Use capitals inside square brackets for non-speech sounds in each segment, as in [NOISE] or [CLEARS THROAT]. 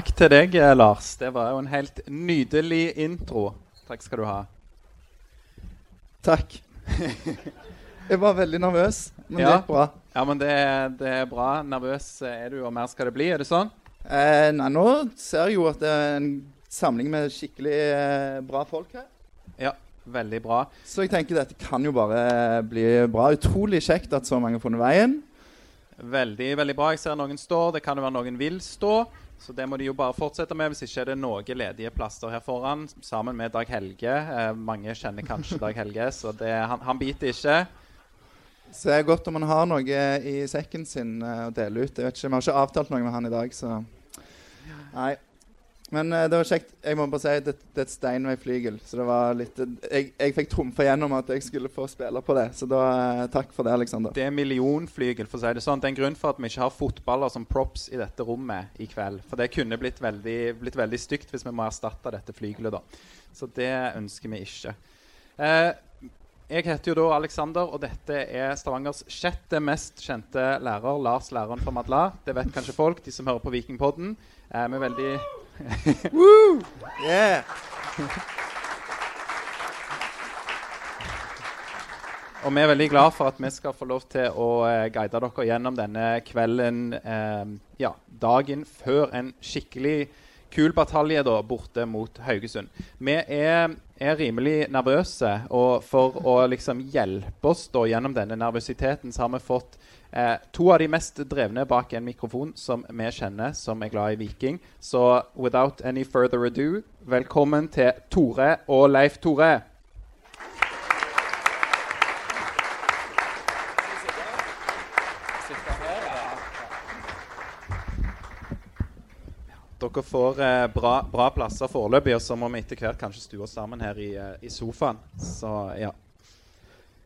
Takk til deg, eh, Lars. Det var jo en helt nydelig intro. Takk skal du ha. Takk. [LAUGHS] Jeg var veldig nervøs, men Ja. det gikk bra. Ja, men det, det er bra. Nervøs er du, og mer skal det bli. Er det sånn? Eh, nei, nå ser jeg jo at det er en samling med skikkelig eh, bra folk her. Ja, veldig bra. Så jeg tenker dette kan jo bare bli bra. Utrolig kjekt at så mange har funnet veien. Veldig, veldig bra. Jeg ser noen står. Det kan jo være noen vil stå. Så det må de jo bare fortsette med. Hvis ikke er det noen ledige plasser her foran, sammen med Dag Helge. Eh, mange kjenner kanskje Dag Helge, så det, han, han biter ikke. Så det er godt om han har noe i sekken sin eh, å dele ut. Jeg vet ikke, Vi har ikke avtalt noe med han i dag, så Nei. Men uh, det var kjekt. Jeg må bare si at det, det er et Steinway-flygel. Så det var litt Jeg, jeg fikk trumfa gjennom at jeg skulle få spille på det. Så da uh, takk for det, Aleksander. Det er millionflygel, for å si det sånn. Det er en grunn for at vi ikke har fotballer som props i dette rommet i kveld. For det kunne blitt veldig, blitt veldig stygt hvis vi må erstatte dette flygelet, da. Så det ønsker vi ikke. Uh, jeg heter jo da Alexander, og dette er Stavangers sjette mest kjente lærer, Lars læreren fra Madla. Det vet kanskje folk, de som hører på Vikingpodden. Vi er veldig [LAUGHS] Yeah. Og vi er veldig glad for at vi skal få lov til å eh, guide dere gjennom denne kvelden, eh, ja, dagen før en skikkelig kul batalje da, borte mot Haugesund. Vi er, er rimelig nervøse, og for å liksom hjelpe oss da, gjennom denne nervøsiteten, så har vi fått eh, to av de mest drevne bak en mikrofon som vi kjenner, som er glad i Viking. Så without any further ado, velkommen til Tore og Leif Tore. Dere får eh, bra, bra plasser foreløpig, og så må vi etter hvert kanskje stue oss sammen her i, eh, i sofaen. Så ja.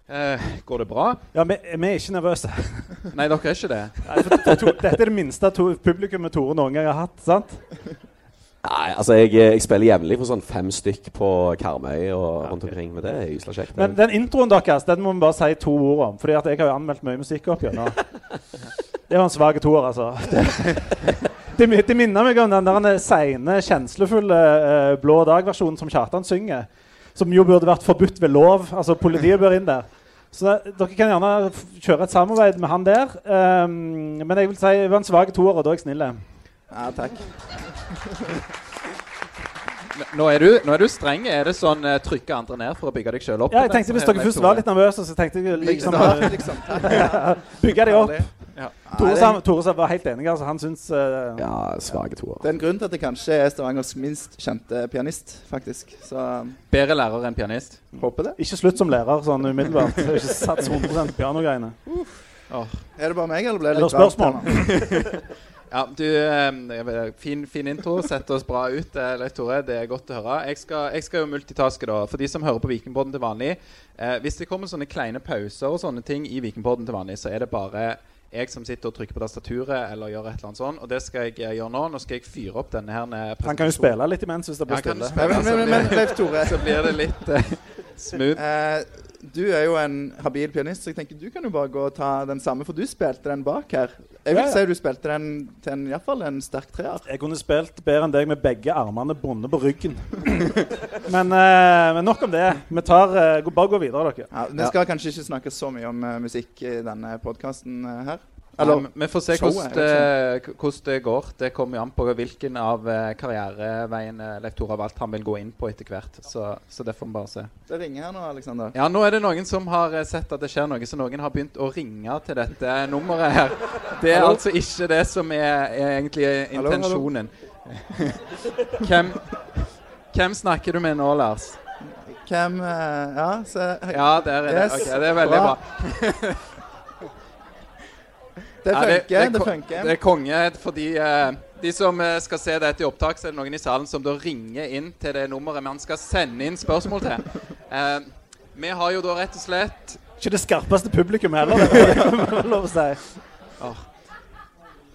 Eh, går det bra? Ja, vi, vi er ikke nervøse. [LAUGHS] Nei, dere er ikke det. Nei, for, to, to, dette er det minste to, publikummet Tore noen gang har hatt. sant? Nei, altså jeg, jeg spiller jevnlig for sånn fem stykk på Karmøy og rundt omkring. Men det er kjekt. Men den introen deres den må vi bare si to ord om. Fordi at jeg har jo anmeldt mye musikk opp gjennom. [LAUGHS] Det var en svak toer, altså. Det, det, det minner meg om den der seine, kjenslefulle uh, Blå dag-versjonen som Kjartan synger. Som jo burde vært forbudt ved lov. Altså Politiet bør inn der. Så det, dere kan gjerne kjøre et samarbeid med han der. Um, men jeg vil si det var en svak toer, og da er jeg snill. Ja, takk. Nå er du, nå er du streng. Er det sånn uh, trykke andre ned for å bygge deg sjøl opp? Ja, jeg tenkte Hvis dere først var litt nervøse, så tenkte jeg liksom liksom, [LAUGHS] bygge deg opp. Ja. Tore, sa, det, var helt enig. altså Han syns uh, Ja, svake toer. det er en grunn til at jeg kanskje er Stavangers minst kjente pianist, faktisk. Så Bedre lærer enn pianist? håper det. Ikke slutt som lærer sånn umiddelbart. Ikke sats 100 pianogreiene. Oh. Er det bare meg, eller ble det litt eller spørsmål? [LAUGHS] Ja, du, eh, fin, fin intro. Setter oss bra ut, eh, Leif Tore. Det er godt å høre. Jeg skal, jeg skal jo multitaske, da. For de som hører på Vikingpodden til vanlig. Eh, hvis det kommer sånne kleine pauser og sånne ting i Vikingpodden til vanlig, så er det bare jeg som sitter og trykker på tastaturet eller gjør et eller annet sånt. Og det skal jeg eh, gjøre nå. Nå skal jeg fyre opp denne her med Han kan jo spille litt imens hvis det blir ja, kan stille. spille. Men, men, men, men Leif Tore, Så blir det litt uh, smooth. eh, du er jo en habil pianist, så jeg tenker du kan jo bare gå og ta den samme, for du spilte den bak her. Jeg vil Ja, ja. si du spilte den til en, i hvert fall en sterk treer. Jeg kunne spilt bedre enn deg med begge armene bundet på ryggen. [LAUGHS] men, eh, men nok om det. Vi tar, eh, bare gå videre, dere. Ja, Vi skal kanskje ikke snakke så mye om uh, musikk i denne podkasten her. Eller, vi får se hvordan det, k- hvordan det går. Det kommer jo an på hvilken av eh, karriereveiene Leif Tore har valgt han vil gå inn på etter hvert. Så, så det får vi bare se. det ringer her nå, Aleksander. Ja, nå er det noen som har eh, sett at det skjer noe, så noen har begynt å ringe til dette nummeret her. Det er Hallo? altså ikke det som er, er egentlig Hallo, hallo. intensjonen. [LAUGHS] hvem, hvem snakker du med nå, Lars? Hvem eh, Ja, se Ja, der er det. Yes. Ok, det er veldig Bra. bra. [LAUGHS] Det Ja, funker. det, Det funker. Det er konge fordi eh, de som eh, skal se dette i opptak, så er det noen i salen som da ringer inn til det nummeret man skal sende inn spørsmål til. [LAUGHS] Eh, vi har jo da rett og slett Ikke det skarpeste publikum heller, [LAUGHS] det er lov å si.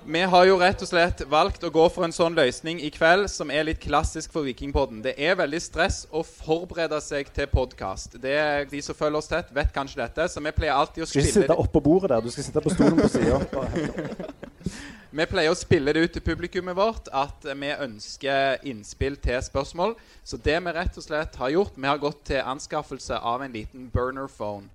Vi har jo rett og slett valgt å gå for en sånn løsning i kveld som er litt klassisk for Vikingpodden. Det er veldig stress å forberede seg til podkast. De som følger oss tett, vet kanskje dette, så vi pleier alltid å Du skal ikke sitte oppå bordet der, du skal sitte på stolen på sida. [LAUGHS] Vi pleier å spille det ut til publikummet vårt at vi ønsker innspill til spørsmål. Så det vi rett og slett har gjort, vi har gått til anskaffelse av en liten burner phone.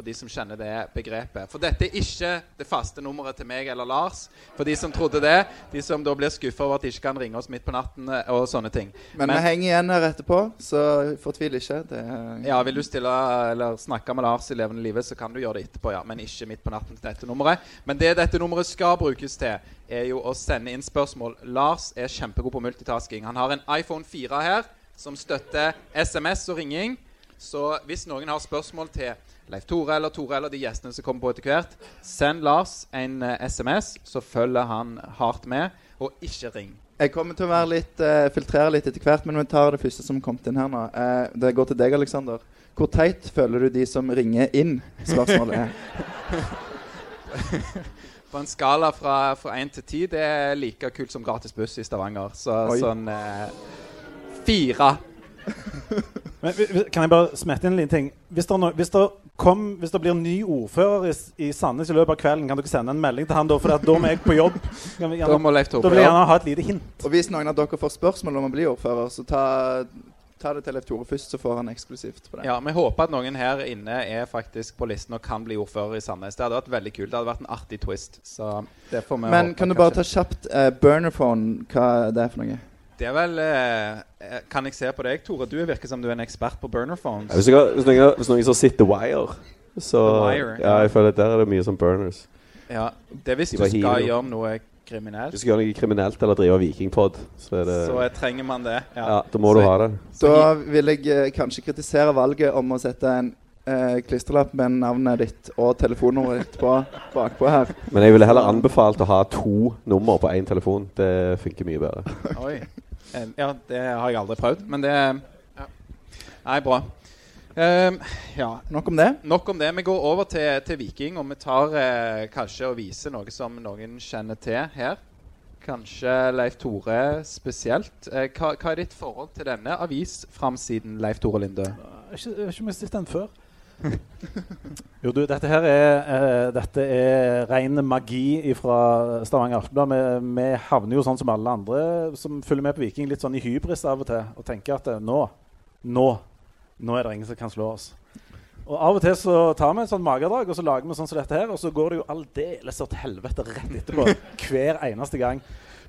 For de som kjenner det begrepet. For dette er ikke det faste nummeret til meg eller Lars. For de som trodde det. De som da blir skuffa over at de ikke kan ringe oss midt på natten eh, og sånne ting. Men, Men- vi henger igjen her etterpå, så fortvil ikke. Det er Ja, Vil du stille eller snakke med Lars i levende livet, så kan du gjøre det etterpå, ja. Men ikke midt på natten til dette nummeret. Men det dette nummeret skal brukes til, er jo å sende inn spørsmål. Lars er kjempegod på multitasking. Han har en iPhone 4 her som støtter SMS og ringing. Så hvis noen har spørsmål til Leif Tore eller Tore eller de gjestene som kommer på etter hvert, send Lars en uh, SMS, så følger han hardt med. Og ikke ring. Jeg kommer til å være litt, uh, filtrere litt etter hvert, men vi tar det første som kom inn her nå. Uh, det går til deg, Aleksander. Hvor teit føler du de som ringer inn? Spørsmålet er. [LAUGHS] På en skala fra, fra 1 til 10, det er like kult som gratis buss i Stavanger. Så Oi. sånn eh, Fire. Men kan jeg bare smette inn en liten ting? Hvis det, no, hvis, det kom, hvis det blir ny ordfører i, i Sandnes i løpet av kvelden, kan dere sende en melding til han da? For da må jeg på jobb. Kan vi Da må Leif da Tore vil jeg gjerne ha et lite hint. Og hvis noen av dere får spørsmål om å bli ordfører, så ta, ta det til Leif Tore først, så får han eksklusivt på det. Ja, Vi håper at noen her inne er faktisk på listen og kan bli ordfører i Sandnes. Det hadde vært veldig kult. Det hadde vært en artig twist. Så det får vi Men håpe kan du bare ta kjapt uh, burnerphone, hva det er for noe? Det er vel eh, eh, Kan jeg se på deg, Tore? Du virker som du er en ekspert på burner phones. Ja, Hvis, jeg, hvis, noen, hvis noen som sitter Wire, så Wire, ja, ja. jeg føler at der er det mye som burners. Ja, Det er hvis De du skal hero. gjøre noe kriminelt, Hvis du skal gjøre noe kriminelt eller drive vikingpod, så er det så trenger man det. Ja, da må du ha det. så Da vil jeg eh, kanskje kritisere valget om å sette en eh, klistrelapp med navnet ditt og telefonnummeret ditt på, bakpå her. Men jeg ville heller anbefalt å ha to nummer på én telefon. Det funker mye bedre. Oi. Eh, Ja, det har jeg aldri prøvd, men det ja. Nei, bra. Ehm, ja, Nok om det. Nok om det. Vi går over til, til Viking, og vi tar eh, kanskje og viser noe som noen kjenner til her. Kanskje Leif Tore spesielt. Eh, hva, hva er ditt forhold til denne avisframsiden, Leif Tore Linde? Jeg har ikke jeg har sett den før. [LAUGHS] jo, du, dette her er, eh, dette er ren magi fra Stavanger Aftenblad. Vi, vi havner jo sånn som alle andre som følger med på Viking, litt sånn i hybris av og til. Og tenker at eh, nå, nå, nå er det ingen som kan slå oss. Og Av og til så tar vi et sånt magedrag og så lager vi sånn som dette her, og så går det jo aldeles til helvete rett etterpå. [LAUGHS] hver eneste gang.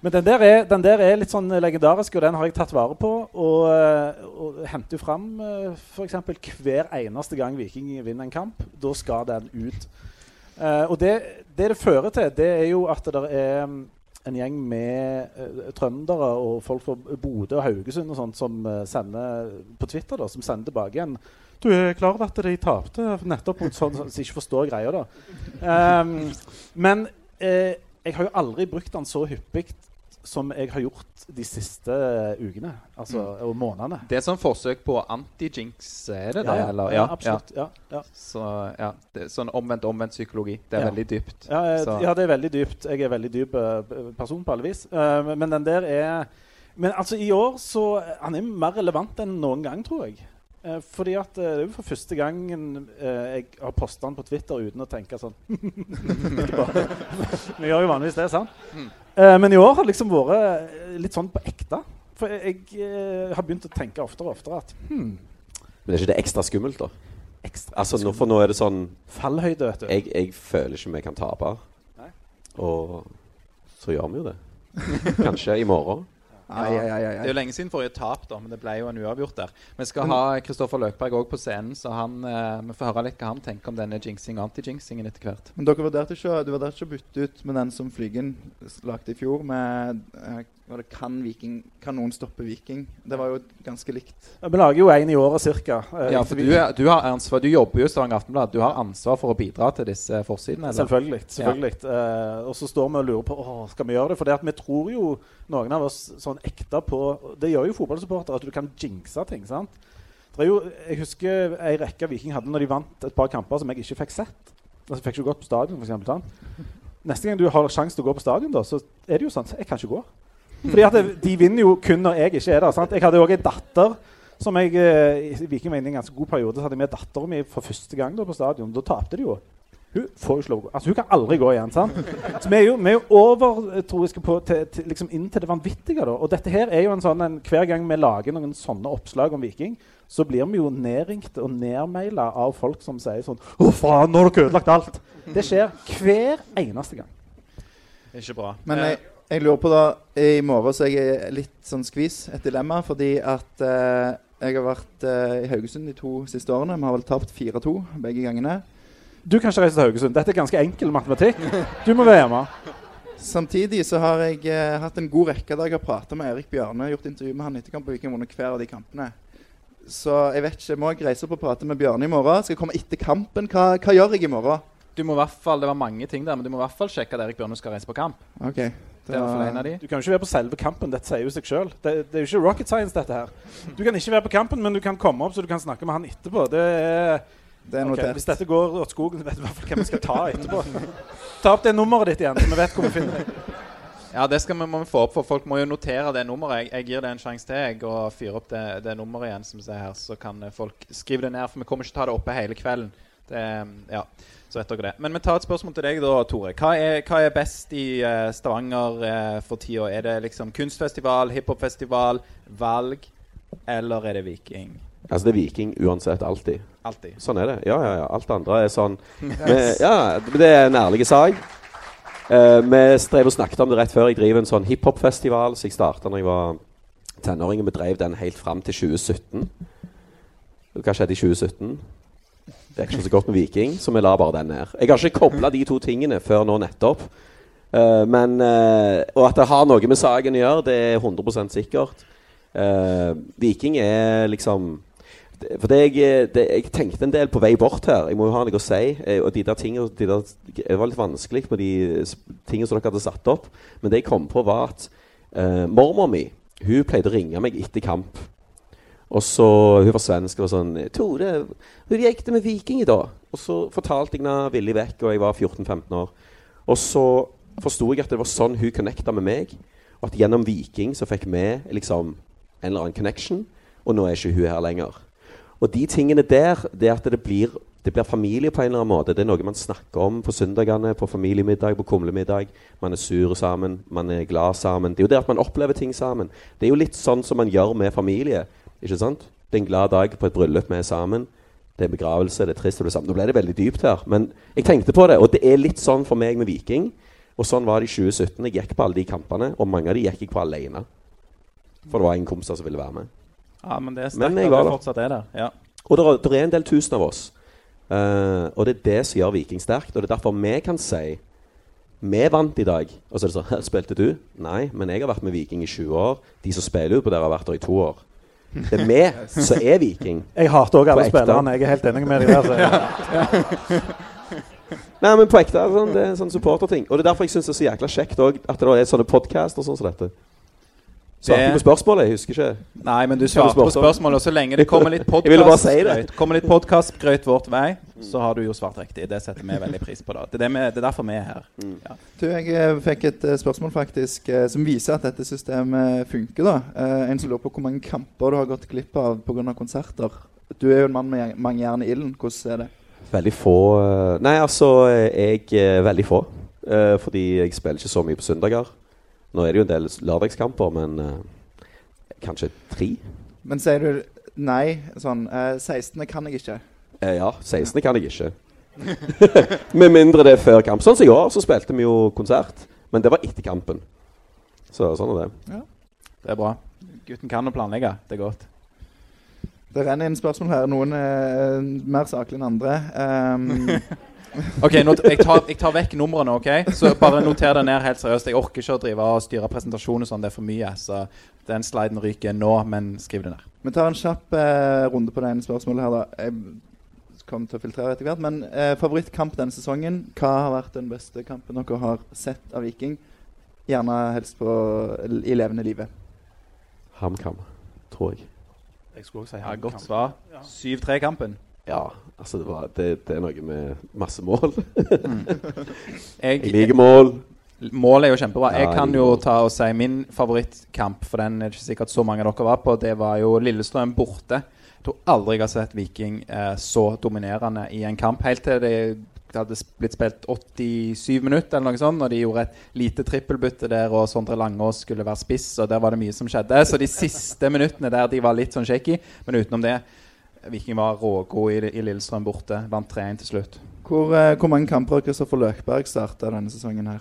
Men den der, er, den der er litt sånn legendarisk, og den har jeg tatt vare på. Og, eh, og henter fram uh, f.eks. hver eneste gang Viking vinner en kamp. Da skal den ut. Uh, og det, det det fører til, det er jo at det er mm, en gjeng med uh, trøndere og folk fra Bodø og Haugesund og sånt som uh, sender på Twitter da, som sender tilbake igjen Du er klar over at de tapte nettopp mot sånn som ikke forstår greia, da. Um, men eh, jeg har jo aldri brukt den så hyppig som jeg har gjort de siste ukene altså, Mm. og månedene. Det er sånn forsøk på anti-jinx, er det det? Ja, ja, eller? ja, absolutt. Ja, ja. Så, ja, det sånn omvendt-omvendt psykologi. Det er Ja. veldig dypt. Ja, eh, ja, det er veldig dypt. Jeg er veldig dyp eh, person på alle vis. Uh, men- den der er Men altså, i år så Han er mer relevant enn noen gang, tror jeg. Eh, fordi at eh, det er jo for første gangen eh, jeg har posta den på Twitter uten å tenke sånn. [LAUGHS] Vi gjør jo vanligvis det, sant? Mm. Eh, men i år har det liksom vært eh, litt sånn på ekte. For jeg, eh, har begynt å tenke oftere og oftere at hmm, Men er ikke det ekstra skummelt, da? ekstra Altså, nå, For nå er det sånn fallhøyde, vet du. Jeg, jeg føler ikke vi kan tape. Nei. Og så gjør vi jo det. Kanskje i morgen. Ai, ai, ai, Det er jo lenge siden forrige tap, da, men det ble jo en uavgjort der. Vi skal ha Kristoffer Løkberg òg på scenen, så han, eh, vi får høre litt hva han tenker om denne jinxing og anti-jinxingen etter hvert. Men dere vurderte ikke, du vurderte ikke å bytte ut med den som Flygen lagde i fjor, med eh, var det kan, Viking, kan noen stoppe Viking? Det var jo ganske likt. Vi lager jo én i året ca. Ja, for du, er, du, har ansvar, du jobber jo i Stavanger Aftenblad. Du har ansvar for å bidra til disse forsidene? eller? Selvfølgelig. selvfølgelig. Eh, og så står vi og lurer på Åh, skal vi gjøre det. For det at vi tror jo, noen av oss, sånn ekte på Det gjør jo fotballsupportere, at du kan jinxe ting. sant? Det er jo, jeg husker ei rekke Viking hadde når de vant et par kamper som jeg ikke fikk sett. Altså, jeg fikk ikke gått på stadion, for eksempel, sant? Neste gang du har sjanse til å gå på stadion, da, så er det jo sånn Jeg kan ikke gå. Fordi at De vinner jo kun når jeg ikke er der. sant? Jeg hadde òg en datter som jeg eh, i Viking var inne i en ganske god periode. Så hadde jeg med dattera mi for første gang da på stadion. Da tapte de jo. Hun får jo ikke lov å gå. Altså, hun kan aldri gå igjen. sant? Så vi er jo, vi er jo overtroiske på til, til, liksom inn til det vanvittige. da. Og dette her er jo en sånn en, Hver gang vi lager noen sånne oppslag om Viking, så blir vi jo nedringt og nedmaila av folk som sier sånn 'Å, faen, nå har dere ødelagt alt!' Det skjer hver eneste gang. Ikke bra. Men Eh, jeg, jeg lurer på da I morgen så er jeg litt sånn skvis, et dilemma, fordi at eh, jeg har vært eh, i Haugesund de to siste årene. Vi har vel tapt 4-2 begge gangene. Du kan ikke reise til Haugesund. Dette er ganske enkel matematikk. Du må være hjemme. Samtidig så har jeg eh, hatt en god rekke der jeg har prata med Erik Bjørne. Gjort intervju med han etter kamp og Viking vunnet hver av de kampene. Så jeg vet ikke, må jeg reise opp og prate med Bjørne i morgen? Skal jeg komme etter kampen? Hva, hva gjør jeg i morgen? du må i hvert fall, Det var mange ting der, men du må i hvert fall sjekke at Erik Bjørne skal reise på kamp. Ok. Det er i en av de. Du kan jo ikke være på selve kampen. Dette sier jo seg sjøl. Det, det er jo ikke rocket science, dette her. Du kan ikke være på kampen, men du kan komme opp så du kan snakke med han etterpå. Det er, Det er ok, notert. hvis dette går åt skogen, vet du i hvert fall hvem vi skal ta etterpå. Ta opp det nummeret ditt igjen, så vi vet hvor vi finner deg. Ja, det skal vi, må vi få opp, for folk må jo notere det nummeret. Jeg, jeg gir det en sjanse til, jeg, og fyrer opp det, det nummeret igjen, som vi ser her. Så kan eh, folk skrive det ned, for vi kommer ikke ta det oppe hele kvelden. Det, ja, så vet dere det. Men vi tar et spørsmål til deg, da, Tore. Hva er, hva er best i uh, Stavanger uh, for tida? Er det liksom kunstfestival, hiphopfestival, valg, eller er det Viking? Altså, det er Viking uansett. Alltid. Altid. Sånn er det. Ja, ja, ja. Alt andre er sånn [LAUGHS] vi, Ja, det er en ærlig sak. Eh, vi strev og snakket om det rett før. Jeg driver en sånn hiphopfestival så jeg starta da jeg var tenåring. Vi drev den helt fram til 2017. Hva skjedde i 2017? Det er ikke så godt med Viking, så vi lar bare den ned. Jeg har ikke kobla de to tingene før nå nettopp. Uh, men, uh, og at det har noe med saken å gjøre, det er 100 sikkert. Uh, Viking er liksom For det jeg, det, jeg tenkte en del på vei bort her. Jeg må jo ha noe å si. Og de der tingene, de der, Det var litt vanskelig med de tingene som dere hadde satt opp. Men det jeg kom på, var at mormor mi hun pleide å ringe meg etter kamp. Og så, Hun var svensk og var sånn 'Tore, hvor gikk det med Viking i dag?' Og så fortalte jeg henne villig vekk, og jeg var 14-15 år. Og så forsto jeg at det var sånn hun connecta med meg. Og at gjennom Viking så fikk vi liksom en eller annen connection. Og nå er ikke hun her lenger. Og de tingene der, det at det blir, det blir familie på en eller annen måte. Det er noe man snakker om på søndagene, på familiemiddag, på kumlemiddag. Man er sur sammen, man er glad sammen. Det er jo det at man opplever ting sammen. Det er jo litt sånn som man gjør med familie. Ikke sant? Det er en glad dag på et bryllup vi er sammen. Det er begravelse, det er trist. og det samme. Nå ble det veldig dypt her, men jeg tenkte på det. Og det er litt sånn for meg med Viking. Og sånn var det i 2017. Jeg gikk på alle de kampene, og mange av de gikk jeg på alene. For det var en kompis som ville være med. Ja, men det er sterkt at du fortsatt er der. Ja. Og det det er en del tusen av oss. Uh, og det er det som gjør Viking sterkt. Og det er derfor vi kan si Vi vant i dag. Og så er det sånn [LAUGHS] Spilte du? Nei, men jeg har vært med Viking i 20 år. De som spiller utpå der, har vært der i to år. Det er vi som er Viking. Jeg hater òg alle spillerne. Jeg er helt enig med deg der. [LAUGHS] Så. Nei, men på ekte. Sånn, det er en sånn supporterting. Og det er derfor jeg syns det er så jækla kjekt òg at det er sånne podcaster sånn som dette. Svarte Det- på spørsmålet? Jeg husker ikke. Nei, men du svarte på spørsmålet, og så lenge det kommer litt [LAUGHS] podkast-grøyt si vårt vei, så har du jo svart riktig. Det setter vi veldig pris på. da. Det er, det vi, det er derfor vi er her. Du, jeg eh, fikk et eh, spørsmål faktisk eh, som viser at dette systemet funker. da. En som lurer på hvor mange kamper du har gått glipp av pga. konserter. Du er jo en mann med mange jern i ilden. Hvordan er det? Veldig få Nei, altså, jeg er Veldig få. Eh, fordi jeg spiller ikke så mye på søndager. Nå er det jo en del lørdagskamper, men uh, kanskje tre? Men sier du nei sånn uh, 16. kan jeg ikke. Uh, ja. 16. kan jeg ikke. [LAUGHS] Med mindre det er før kamp. Sånn som i år, så spilte vi jo konsert. Men det var etter kampen. Så sånn er det. Ja. Det er bra. Gutten kan å planlegge. Det er godt. Det renner inn spørsmål her. Noen er eh, mer saklige enn andre. Um, [LAUGHS] Ok, nå, jeg, tar, jeg tar vekk numrene, ok? Så bare noter det ned helt seriøst. Jeg orker ikke å drive og styre presentasjonen sånn. Det er for mye. Så den sliden ryker nå, men skriv det ned. Vi tar en kjapp eh, runde på det ene spørsmålet her. da. Jeg kommer til å filtrere etter hvert. Men eh, favorittkamp denne sesongen? Hva har vært den beste kampen dere har sett av Viking? Gjerne helst på, i levende livet. HamKam, tror jeg. Jeg skulle også si Ja, godt svar. 7-3-kampen. Ja, altså det, var, det, det er noe med masse mål. [LAUGHS] Jeg, Jeg liker mål. Målet er jo kjempebra. Jeg kan jo ta og si min favorittkamp, for den er det ikke sikkert så mange av dere var på. Det var jo Lillestrøm borte. Jeg tror aldri jeg har sett Viking eh, så dominerende i en kamp. Helt til det, det hadde blitt spilt 87 minutter, eller noe sånt, og de gjorde et lite trippelbytte der, og Sondre Langås skulle være spiss, og der var det mye som skjedde. Så de siste minuttene der de var litt sånn shaky, men utenom det Viking var rågod i, i Lillestrøm borte. Vant 3-1 til slutt. Hvor, eh, hvor mange kamper har Kristoffer Løkberg starta denne sesongen her?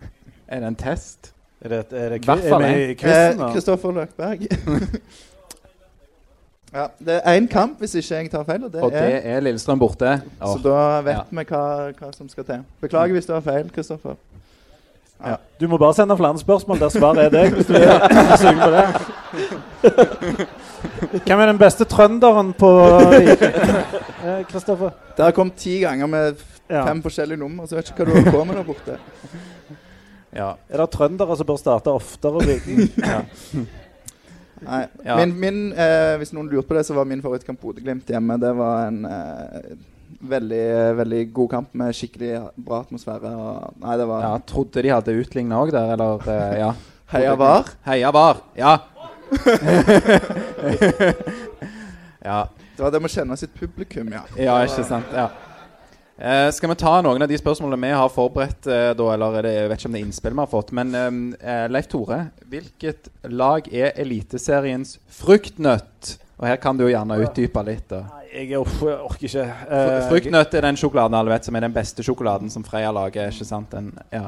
[LAUGHS] Er det en test? Er det, er det, Hvert fall er vi i quizen, Eh, da? Kristoffer Løkberg. [LAUGHS] ja, det er én kamp, hvis ikke jeg tar feil. Og det Og det er, er Lillestrøm borte. så da vet Ja. vi hva, hva som skal til. Beklager hvis det var feil, Kristoffer. Ja. Du må bare sende flere spørsmål der svaret er deg. Hvis du er sugen på det. [LAUGHS] Hvem er den beste trønderen på [LAUGHS] Eh, Kristoffer? Det har kommet ti ganger med fem Ja. forskjellige nummer, så jeg vet ikke hva du holder på med der borte. Ja. Er det trøndere som bør starte oftere? [LAUGHS] Ja. Nei. Ja. Min, min, eh, hvis noen lurte på det, så var min favorittkamp Bodø-Glimt hjemme. Det var en eh, veldig, veldig god kamp med skikkelig bra atmosfære. Og, nei, det var ja. Trodde de hadde utligna òg der, eller eh, ja. [LAUGHS] Heia var. Heia var. Ja. Ja. Det var det med å kjenne sitt publikum, ja. Ja, ikke sant. Ja. Eh, skal vi ta noen av de spørsmålene vi har forberedt, eh, da? Eller er det, jeg vet ikke om det er innspill vi har fått. Men eh, Leif Tore, hvilket lag er Eliteseriens fruktnøtt? Og her kan du jo gjerne utdype litt. da. Nei, Jeg orker, orker ikke. Fr- Eh, Fruktnøtt er den sjokoladen alle vet som er den beste sjokoladen som Freia lager. ikke sant? Den, ja.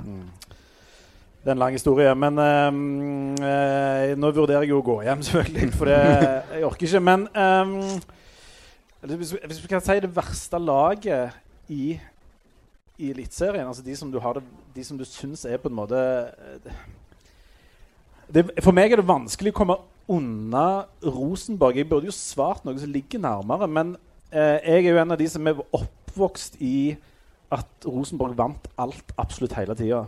Det er en lang historie. Men eh, nå vurderer jeg jo å gå hjem, [LAUGHS] selvfølgelig. For det, jeg orker ikke. Men ehm, hvis, vi- hvis vi kan si det verste laget i, i Eliteserien, altså de som du har du syns er på en måte eh, det, For meg er det vanskelig å komme unna Rosenborg. Jeg burde jo svart noe som ligger nærmere, men eh, jeg er jo en av de som er oppvokst i at Rosenborg vant alt absolutt hele tida.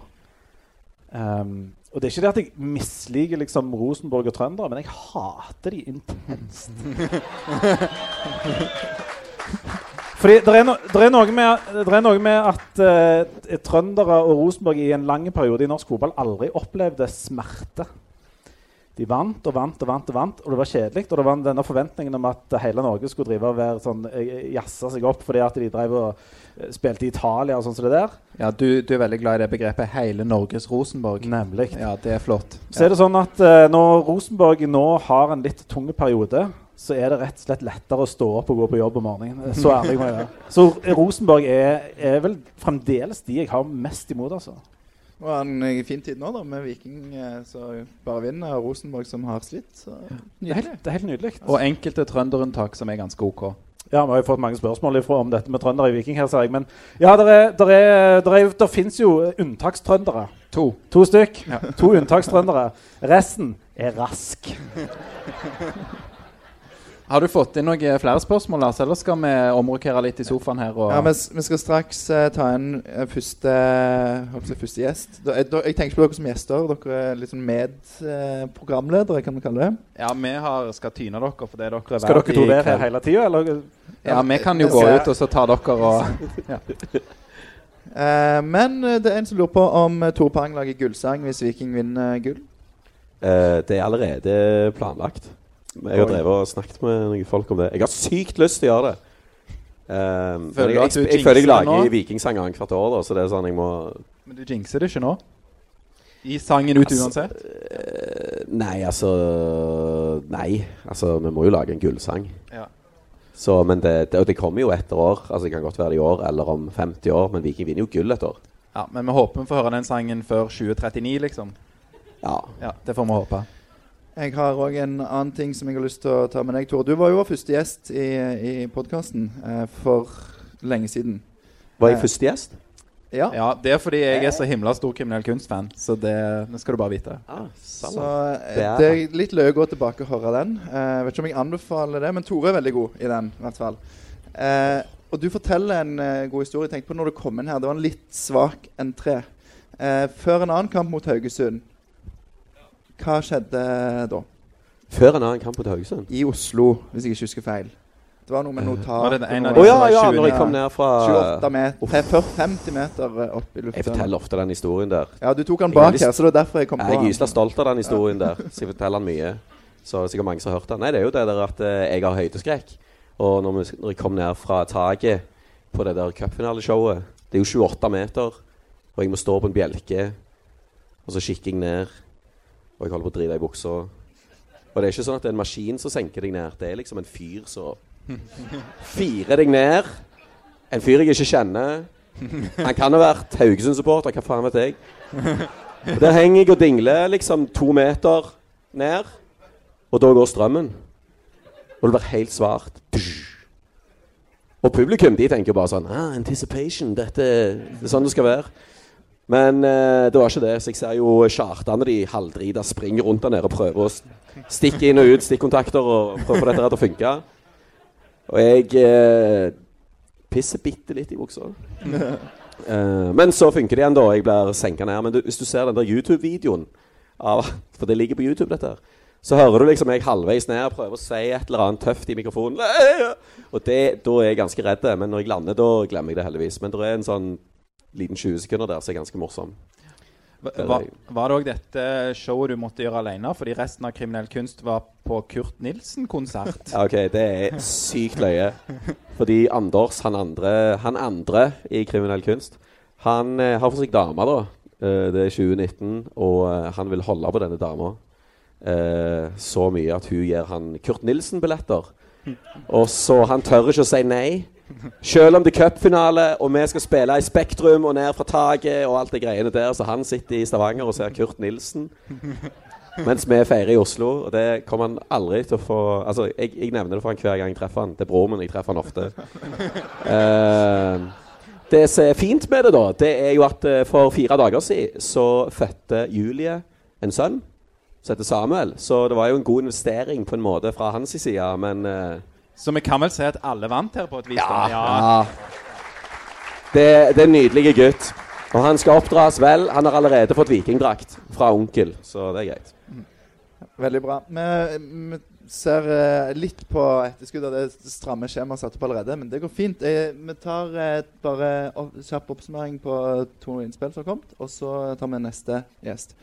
Um, og det er ikke det at jeg misliker liksom Rosenborg og trøndere, men jeg hater de intenst. [LAUGHS] Fordi det er, no, er, noe med, er noe med at uh, trøndere og Rosenborg i en lang periode i norsk fotball aldri opplevde smerte. De vant og vant og vant, og vant, og det var kjedelig. Og det var denne forventningen om at hele Norge skulle drive og være sånn, eh, jazze seg opp fordi at de drev og eh, spilte i Italia og sånn som det der. ja du, du er veldig glad i det begrepet 'hele Norges Rosenborg'. Nemlig. Ja, det er flott. Så er det sånn at uh, når Rosenborg nå har en litt tung periode, så er det rett og slett lettere å stå opp og gå på jobb om morgenen. Så ærlig må jeg være. [LAUGHS] Så Rosenborg er, er vel fremdeles de jeg har mest imot, altså. Det var en eh, fin tid nå, da, med Viking eh, som bare vinner, og Rosenborg som har slitt. Så Det er helt, det er helt nydelig. Og enkelte trønderunntak som er ganske OK. Ja, Vi har jo fått mange spørsmål ifra om dette med trøndere i Viking. her, ser jeg. Men ja, der, er, der, er, der, er, der finnes jo unntakstrøndere. To. To stykk. Ja. To unntakstrøndere. Resten er rask. [LAUGHS] Har du fått inn noen flere spørsmål, Lars? Eller skal vi omrokere litt i sofaen her? Og Ja, vi, vi skal straks uh, ta inn eh, første, si, første gjest. Da, jeg, da, jeg tenker på dere som gjester. Dere er litt sånn medprogramledere, kan vi kalle det. Ja, vi har, skal tyne dere fordi dere er Skal dere to i være her hele tida, eller? Ja, vi kan jo gå Jeg ut, og så tar dere og Eh, men eh, det er en som lurer på om Tor Tore Pang lager gullsang hvis Viking vinner gull. Eh, det er allerede planlagt. Jeg har drevet og snakket med noen folk om det. Jeg har sykt lyst til å gjøre det. Um, Føler jeg, jeg, jeg, føler jeg lager vikingsanger annethvert år, da, så det er sånn jeg må Men du jinxer det ikke nå? I sangen ut Altså, uansett? eh, Nei, altså Nei. Altså, vi må jo lage en gullsang. Ja. Så, men det, det, og det kommer jo etter år. Altså, Det kan godt være i år eller om 50 år, men Viking vinner jo gull et år. ja. Men vi håper vi får høre den sangen før 2039, liksom. Ja. Ja, Det får vi håpe. Jeg har òg en annen ting som jeg har lyst til å ta med deg, Tore. Du var jo vår første gjest i, i podkasten eh, for lenge siden. Var jeg Eh, første gjest? Ja. Ja, Det er fordi jeg er så himla stor kriminell kunstfan, så det, det skal du bare vite. Ah, Så eh, Det er- er litt løye å gå tilbake og høre den. Eh, Jeg vet ikke om jeg anbefaler det, men Tore er veldig god i den. i hvert fall. Eh, og du forteller en eh, god historie. Tenk på når du kom inn her. Det var en litt svak entré. Eh, før en annen kamp mot Haugesund. Hva skjedde da? Før en annen kamp mot Haugesund? I Oslo, hvis jeg ikke husker feil. Det var noe med notat. Var en av Å oh, ja, ja, når jeg kom ned fra 28 meter, 50 meter eh, opp i luften. Jeg forteller ofte den historien der. Ja, du tok den bak her, så det er derfor jeg kom på Jeg er gysla stolt av den historien der. Så jeg forteller den mye. Så det er sikkert mange som har hørt den. Nei, det er jo det der at eh, jeg har høydeskrekk. Og når, vi, når jeg kom ned fra taket på det der cupfinaleshowet Det er jo 28 meter, og jeg må stå på en bjelke, og så kikker jeg ned, og jeg holder på å drive i buksa. Og det er ikke sånn at det er en maskin som senker deg ned. Det er liksom en fyr som firer deg ned. En fyr jeg ikke kjenner. Han kan ha vært Haugesund-supporter, hva faen vet jeg. Og Der henger jeg og dingler liksom to meter ned, og da går strømmen. Og det blir helt svart. Og publikum de tenker bare sånn ah, Anticipation, dette det er sånn det skal være. Men eh, det var ikke det. Så jeg ser jo charterne de halvdrita springer rundt der nede og prøver å stikke inn og ut stikkontakter og prøve å få dette her til å funke. Og jeg eh, pisser bitte litt i buksa. [LAUGHS] Eh, men så funker det igjen, da. Jeg blir senka ned. Men du, hvis du ser den der YouTube-videoen For det ligger på YouTube, dette her. Så hører du liksom jeg halvveis ned prøver å si et eller annet tøft i mikrofonen. [LAUGHS] Og det, da er jeg ganske redd. Men når jeg lander, da glemmer jeg det heldigvis. Men det er en sånn liten 20 sekunder der som er ganske morsom. Var, var det òg dette showet du måtte gjøre alene? Fordi resten av Kriminell kunst var på Kurt Nilsen-konsert. Ok, Det er sykt løye. Fordi Anders, han andre, han andre i kriminell kunst, han eh, har for seg dame, da. Eh, det er 2019, og eh, han vil holde på denne dama så mye at hun gir han Kurt Nilsen-billetter. [LAUGHS] Og så Han tør ikke å si nei. Selv om det er cupfinale, og vi skal spille i Spektrum og ned fra taket og alt det greiene der, så han sitter i Stavanger og ser Kurt Nilsen. Mens vi feirer i Oslo, og det kommer han aldri til å få Altså, jeg, jeg nevner det for han hver gang jeg treffer han. Det er broren min. Jeg treffer han ofte. Uh, det som er fint med det, da, det er jo at eh, for fire dager siden så fødte Julie en sønn som heter Samuel. Så det var jo en god investering på en måte fra hans side, men eh, Så vi kan vel si at alle vant her på et vis? Ja. ja. Det, det er en nydelig gutt. Og han skal oppdras vel. Han har allerede fått vikingdrakt fra onkel, så det er greit. Veldig bra. Vi, vi ser eh, litt på etterskudd av det stramme skjemaet satt opp allerede, men det går fint. Eh, vi tar eh, bare opp, kjapp oppsummering på to innspill som har kommet, og så tar vi neste gjest.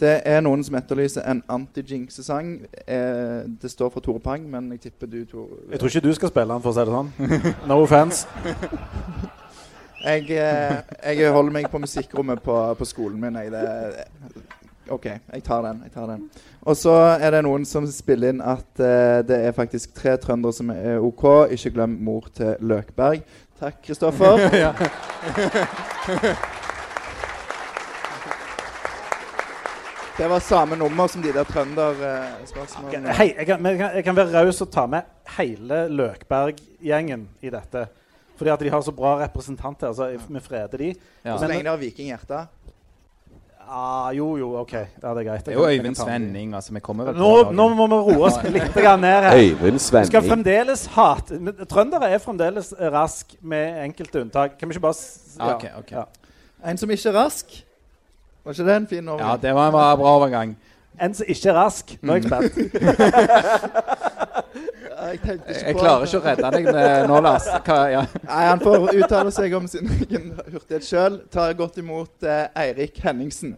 Det er noen som etterlyser en anti-jinx-sang. Eh, det står for Tore Pang, men jeg tipper du Tore Jeg tror ikke du skal spille den, for å si det sånn. No offense. [LAUGHS] Jeg, eh, jeg holder meg på musikkrommet på, på skolen min. Jeg, det, OK, jeg tar den. jeg tar den. Og så er det noen som spiller inn at uh, det er faktisk tre trøndere som er OK. Ikke glem mor til Løkberg. Takk, Kristoffer. [LAUGHS] [LAUGHS] Det var samme nummer som de der trønderspørsmålene. Hei, jeg, kan, jeg, kan, jeg kan være raus og ta med hele Løkberg-gjengen i dette. Fordi at de har så bra representanter. Altså, vi freder de. Ja. Så lenge de har vikinghjerte. Ah, jo, jo, OK. Ja, det er greit. Det er jo Øyvind Svenning. altså vi kommer vel Nå, på nå må vi roe oss litt grann ned her. Øyvind Vi skal fremdeles hate men Trøndere er fremdeles rask, med enkelte unntak. Kan vi ikke bare s- Ja, ok, ok. Ja. En som ikke er rask. Var ikke det en fin Ja, det var en bra bra overgang. En som ikke er rask. Nå er jeg spent. [LAUGHS] jeg Jeg klarer ikke å redde deg nå, Lars. Hva, ja. Nei, Han får uttale seg om sin egen hurtighet sjøl. Tar godt imot eh, Eirik Henningsen.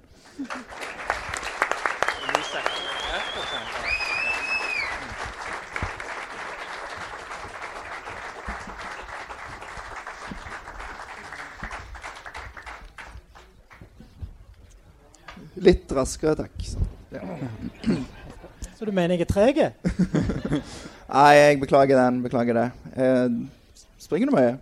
Litt raskere, takk. Så. Så du mener jeg er treg? [LAUGHS] Nei, jeg beklager den. Beklager det. Eh, springer du mye?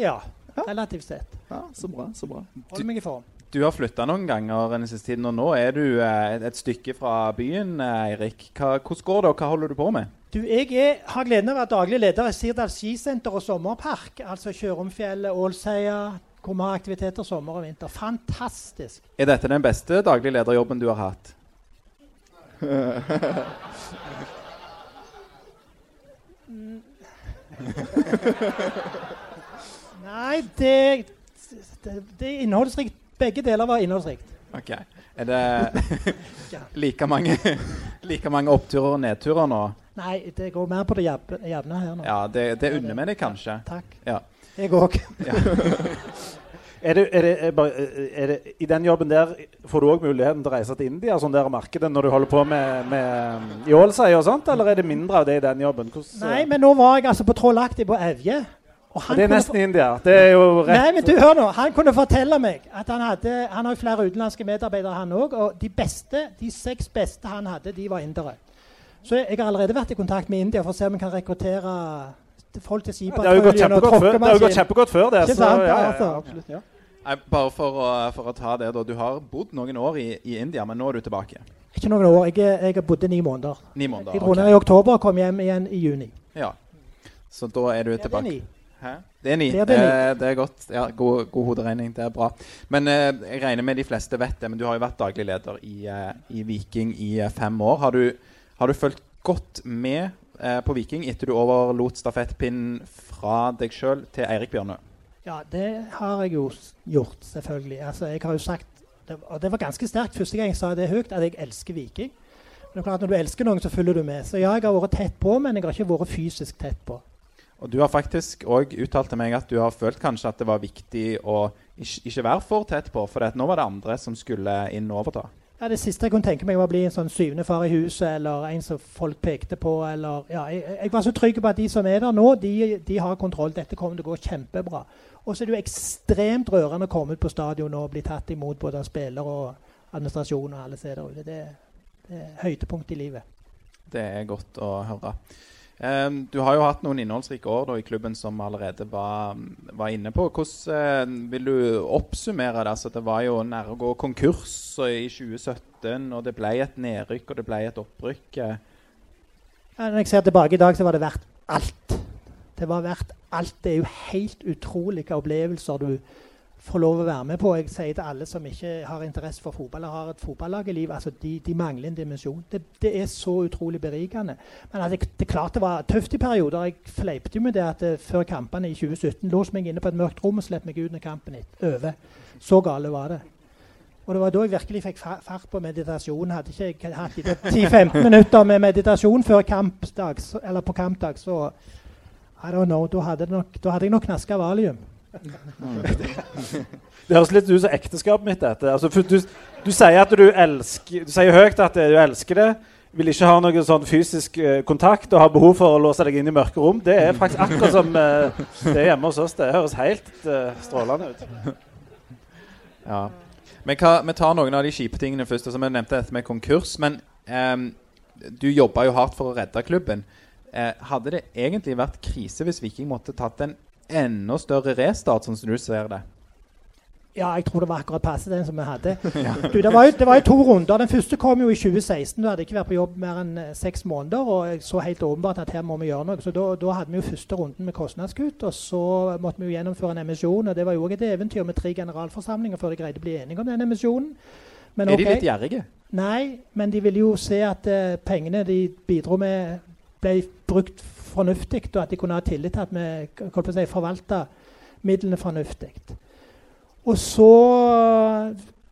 Ja, relativt sett. Ja, så bra. Så bra. Hold meg i form. Du har flytta noen ganger den siste tiden, og nå er du eh, et, et stykke fra byen, eh, Eirik. Hvordan går det, og hva holder du på med? Du, jeg er, har gleden av å være daglig leder i Sirdal skisenter og sommerpark. Altså Kjørumfjellet, Ålseia, hvor vi har aktiviteter sommer og vinter. Fantastisk. Er dette den beste daglig lederjobben du har hatt? [LAUGHS] Nei, det, det, det er innholdsrikt. Begge deler var innholdsrikt. Ok. Er det [LAUGHS] like mange, like mange oppturer og nedturer nå? Nei, det går mer på det jevne her nå. Ja, det, det unner vi deg kanskje. Takk. Ja. Jeg òg. [LAUGHS] Er det, er det, er bare, er det, I den jobben der får du òg muligheten til å reise til India sånn der markedet når du holder på med, med Jålsei og sånt, eller er det mindre av det i den jobben? Hvordan, Nei, men nå var jeg altså på Trollaktig på Evje. Og Ja, han det er nesten India. Det er jo rett Nei, men du, hør nå. Han kunne fortelle meg at han hadde Han har jo flere utenlandske medarbeidere, han òg. Og de beste, de seks beste han hadde, de var indere. Så jeg har allerede vært i kontakt med India for å se om vi kan rekruttere folk til Det har jo gått og kjempegodt før, det har jo gått kjempegodt før det. Så, sant, ja, ja, altså? ja, absolutt, ja. Nei, bare for å, for å ta det, da. Du har bodd noen år i, i India, men nå er du tilbake. Ikke noen år. Jeg, jeg har bodd i ni måneder. Ni måneder. Jeg dro ned i oktober og kom hjem igjen i juni. Ja. Så da er du Ja, det er tilbake. ni. Hæ? Det er ni. Det er det ni. Eh, det er godt. Ja, god, god hoderegning. Det er bra. Men eh, jeg regner med de fleste vet det, men du har jo vært daglig leder i, eh, i Viking i eh, fem år. Har du, har du fulgt godt med på Viking etter du overlot stafettpinnen fra deg sjøl til Eirik Bjørnø? Ja, det har jeg jo gjort, selvfølgelig. Altså, jeg har jo sagt, og det var ganske sterkt første gang jeg sa det høyt, at jeg elsker Viking. Men det er klart, når du elsker noen, så følger du med. Så ja, jeg har vært tett på, men jeg har ikke vært fysisk tett på. Og du har faktisk òg uttalt til meg at du har følt kanskje at det var viktig å ikke, ikke være for tett på, for nå var det andre som skulle inn og overta. Ja, Det siste jeg kunne tenke meg, var å bli en sånn syvende far i huset, eller en som folk pekte på. eller ja, jeg, jeg var så trygg på at de som er der nå, de, de har kontroll. Dette kommer til å gå kjempebra. Og så er det jo ekstremt rørende å komme ut på stadion og bli tatt imot både av spillere og administrasjon og alle steder ute. Det, det er høydepunkt i livet. Det er godt å høre. Ehm, du har jo hatt noen innholdsrike år da, i klubben som allerede var, var inne på. Hvordan eh, vil du oppsummere det? Altså, det var jo nær å gå konkurs i 2017, og det ble et nedrykk og det ble et opprykk. når jeg ser tilbake i dag, så var det verdt alt. Det var verdt alt. Det er jo helt utrolige opplevelser du får lov å være med på. Jeg sier til alle som ikke har interesse for fotball eller har et fotballag i livet, altså de, de mangler en dimensjon. Det, det er så utrolig berikende. Men at det, det er klart det var tøft i perioder. Jeg fleipte jo med det at det, før kampene i 2017 låste meg inne på et mørkt rom og slipp meg ut når kampen gikk over. Så gale var det. Og det var da jeg virkelig fikk fart på meditasjon. Hadde ikke jeg hatt de 10-15 [LAUGHS] minutter med meditasjon før kampdag, eller på kampdag, så I don't know, da hadde, nok, da hadde jeg nok knaska valium. Det høres litt ut som ekteskapet mitt. dette. Altså, du, du sier at du elsker Du sier høyt at du elsker det. Vil ikke ha noen sånn fysisk eh, kontakt og har behov for å låse deg inn i mørke rom. Det er faktisk akkurat som eh, det er hjemme hos oss. Det høres helt eh, strålende ut. Ja. Men hva, vi tar noen av de kjipe tingene først. Altså, vi nevnte dette med konkurs. Men ehm, du jobba jo hardt for å redde klubben. Eh, hadde det egentlig vært krise hvis Viking måtte tatt en enda større restart, sånn som du ser det? Ja, jeg tror det var akkurat passe den som vi hadde. [LAUGHS] Du, det, var jo, det var jo to runder. Den første kom jo i 2016. Du hadde ikke vært på jobb mer enn eh, seks måneder. Og jeg så helt åpenbart at her må vi gjøre noe. Så da, da hadde vi jo første runden med kostnadskutt. Og så måtte vi jo gjennomføre en emisjon. Og det var jo òg et eventyr med tre generalforsamlinger før de greide å bli enige om den emisjonen. Men Er de okay. litt gjerrige? Nei, men de ville jo se at uh, pengene de bidro med, ble brukt fornuftig, og at de kunne ha tillit til at vi si, forvalta midlene fornuftig. Og så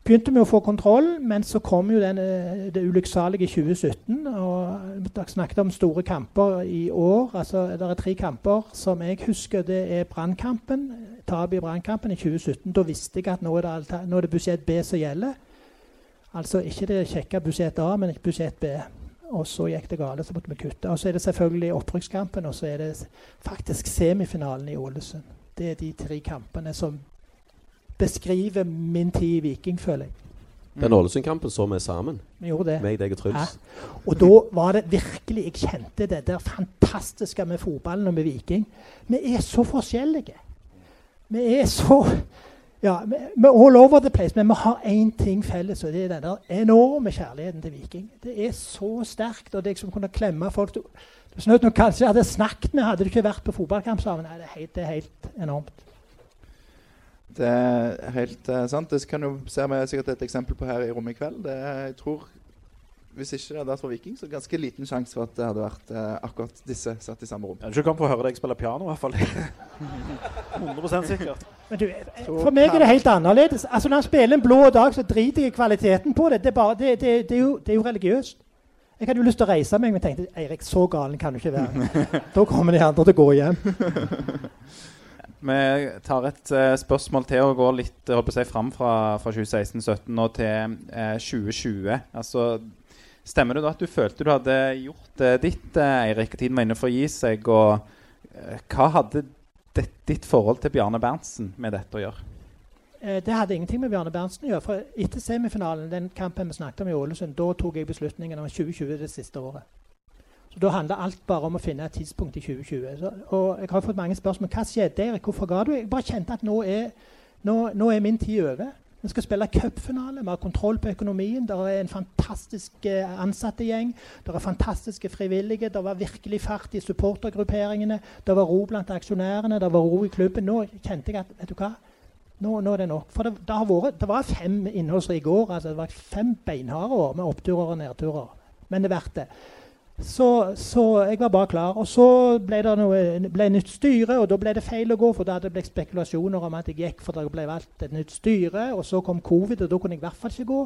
begynte vi å få kontroll, men så kom jo den, eh, det ulykksalige 2017. og Dere snakket om store kamper i år. altså Det er tre kamper som jeg husker. Det er Brannkampen. Tapet i Brannkampen i 2017. Da visste jeg at nå er det, nå er det budsjett B som gjelder. Altså ikke det kjekke budsjett A, men budsjett B. Og så gikk det galt, så måtte vi kutte. Og så er det selvfølgelig opprykkskampen, og så er det faktisk semifinalen i Ålesund. Det er de tre kampene som beskriver min tid i Viking, føler jeg. Den Ålesund-kampen så vi sammen. Vi gjorde det. Meg, deg og Truls. Ja. Og da var det virkelig Jeg kjente det der fantastiske med fotballen og med Viking. Vi er så forskjellige. Vi er så ja, vi er all over the place, men vi har én ting felles, og det er den enorme kjærligheten til Viking. Det er så sterkt, og det liksom kunne klemme folk Du, Sånn nok kanskje hadde snakket med, hadde du ikke vært på fotballkamp sammen. Det er helt, det er helt enormt. Det er helt uh, sant. Det kan jo ser vi sikkert et eksempel på her i rommet i kveld. Det er, jeg tror Hvis ikke det hadde vært for Viking, så ganske liten sjanse for at det hadde vært eh, akkurat disse satt i samme rom. Jeg hadde ikke kommet for å høre deg spille piano, i hvert fall. [LAUGHS] 100 sikkert. Men du, for meg er det helt annerledes. Altså Når han spiller en blå dag, så driter jeg i kvaliteten på det. Det er, bare, det, det, det er, jo, det er jo religiøst. Jeg hadde jo lyst til å reise meg, men tenkte Eirik, så galen kan du ikke være. [LAUGHS] da kommer de andre til å gå hjem. [LAUGHS] Vi tar et uh, spørsmål til og går litt holdt på å si, fram fra, fra 2016-2017 og til uh, 2020. Altså, stemmer det da at du følte du hadde gjort eh, ditt, eh, Eirik, og tiden var inne for å gi seg? Og eh, hva hadde det, ditt forhold til Bjarne Berntsen med dette å gjøre? Det hadde ingenting med Bjarne Berntsen å gjøre. For etter semifinalen, den kampen vi snakket om i Ålesund, da tok jeg beslutningen om 2020 det siste året. Så Da handla alt bare om å finne et tidspunkt i 2020. Så, og jeg har fått mange spørsmål. Hva skjedde, Erik? Hvorfor ga du? Jeg bare kjente at nå er, nå, nå er min tid over. Vi skal spille cupfinale. Vi har kontroll på økonomien. Det er en fantastisk ansattegjeng. Det er fantastiske frivillige. Det var virkelig fart i supportergrupperingene. Det var ro blant aksjonærene. Det var ro i klubben. Nå kjente jeg at vet du hva? Nå, nå er det nok. For det, det, vært, det var fem innholdsrike år. Altså det var fem beinharde år med oppturer og nedturer. Men det er verdt det. Så, så jeg var bare klar. Og så ble det noe, ble nytt styre, og da ble det feil å gå. For da hadde det blitt spekulasjoner om at jeg gikk for det ble valgt et nytt styre. Og så kom covid, og da kunne jeg i hvert fall ikke gå.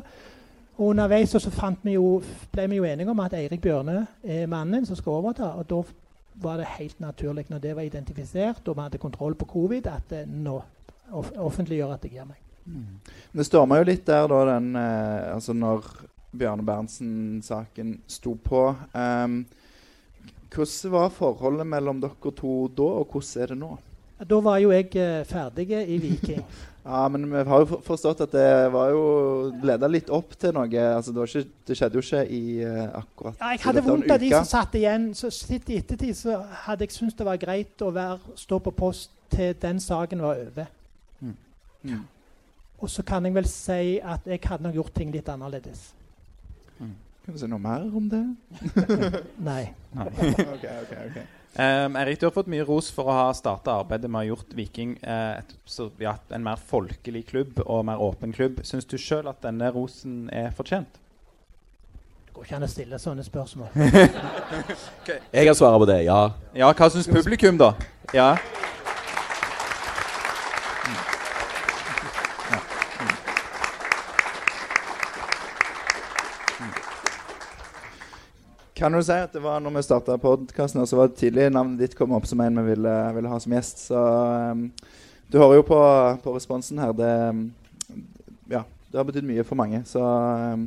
Og underveis så vi jo, ble vi jo enige om at Eirik Bjørne er mannen som skal overta. Og da var det helt naturlig, når det var identifisert og vi hadde kontroll på covid, at det nå offentliggjør at jeg gir meg. Det storma jo litt der da den eh, Altså når Bjarne Berntsen-saken sto på. Um, hvordan var forholdet mellom dere to da, og hvordan er det nå? Da var jo jeg eh, ferdig i Viking. [LAUGHS] Ja, men vi har jo forstått at det var jo leda litt opp til noe. Altså, det, ikke, det skjedde jo ikke i eh, akkurat Ja, jeg hadde vondt av de som satt igjen. Så sitt i ettertid så hadde jeg syntes det var greit å være, stå på post til den saken var over. Mm. Og så kan jeg vel si at jeg hadde nok gjort ting litt annerledes. Kan du si noe mer om det? [LAUGHS] Nei. Nei. [LAUGHS] okay, okay, okay. Um, Erik, du har fått mye ros for å ha starta arbeidet med å ha gjort Viking eh, et, så, ja, en mer folkelig klubb og mer åpen klubb. Syns du sjøl at denne rosen er fortjent? Det går ikke an å stille sånne spørsmål. [LAUGHS] Jeg kan svare på det. Ja. Ja, hva syns publikum, da? Ja. Kan du si at det var når vi starta podkasten, så var det tidlig navnet ditt kom opp som en vi ville, ville ha som gjest. Så um, du hører jo på, på responsen her. Det, um, ja, det har betydd mye for mange. Så um,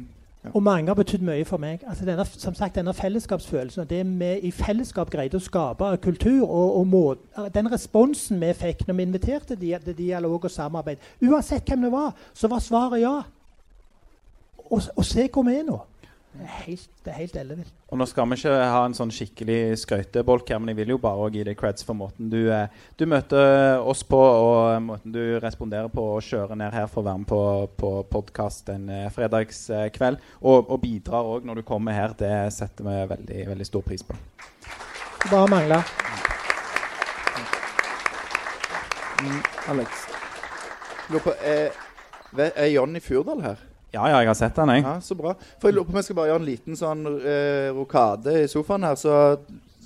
Og mange har betydd mye for meg. Altså denne, som sagt, denne fellesskapsfølelsen og det vi i fellesskap greide å skape kultur, og, og må, den responsen vi fikk når vi inviterte til dialog og samarbeid Uansett hvem det var, så var svaret ja. Og, og se hvor vi er nå. Det er helt, det er helt ellevilt. Og nå skal vi ikke ha en sånn skikkelig skøytebolk her, men jeg vil jo bare gi deg creds for måten du, eh, du møter oss på, og måten du responderer på og kjører ned her for å være med på, på podkast en eh, fredagskveld. Og, og bidrar òg når du kommer her. Det setter vi veldig, veldig stor pris på. Bare mangla. Mm, Alex. Lurer på, er, er Jonny Furdal her? Ja, ja, jeg har sett den, jeg. Ja, Så bra. For jeg lurer på om jeg skal bare gjøre en liten sånn eh, rokade i sofaen her, så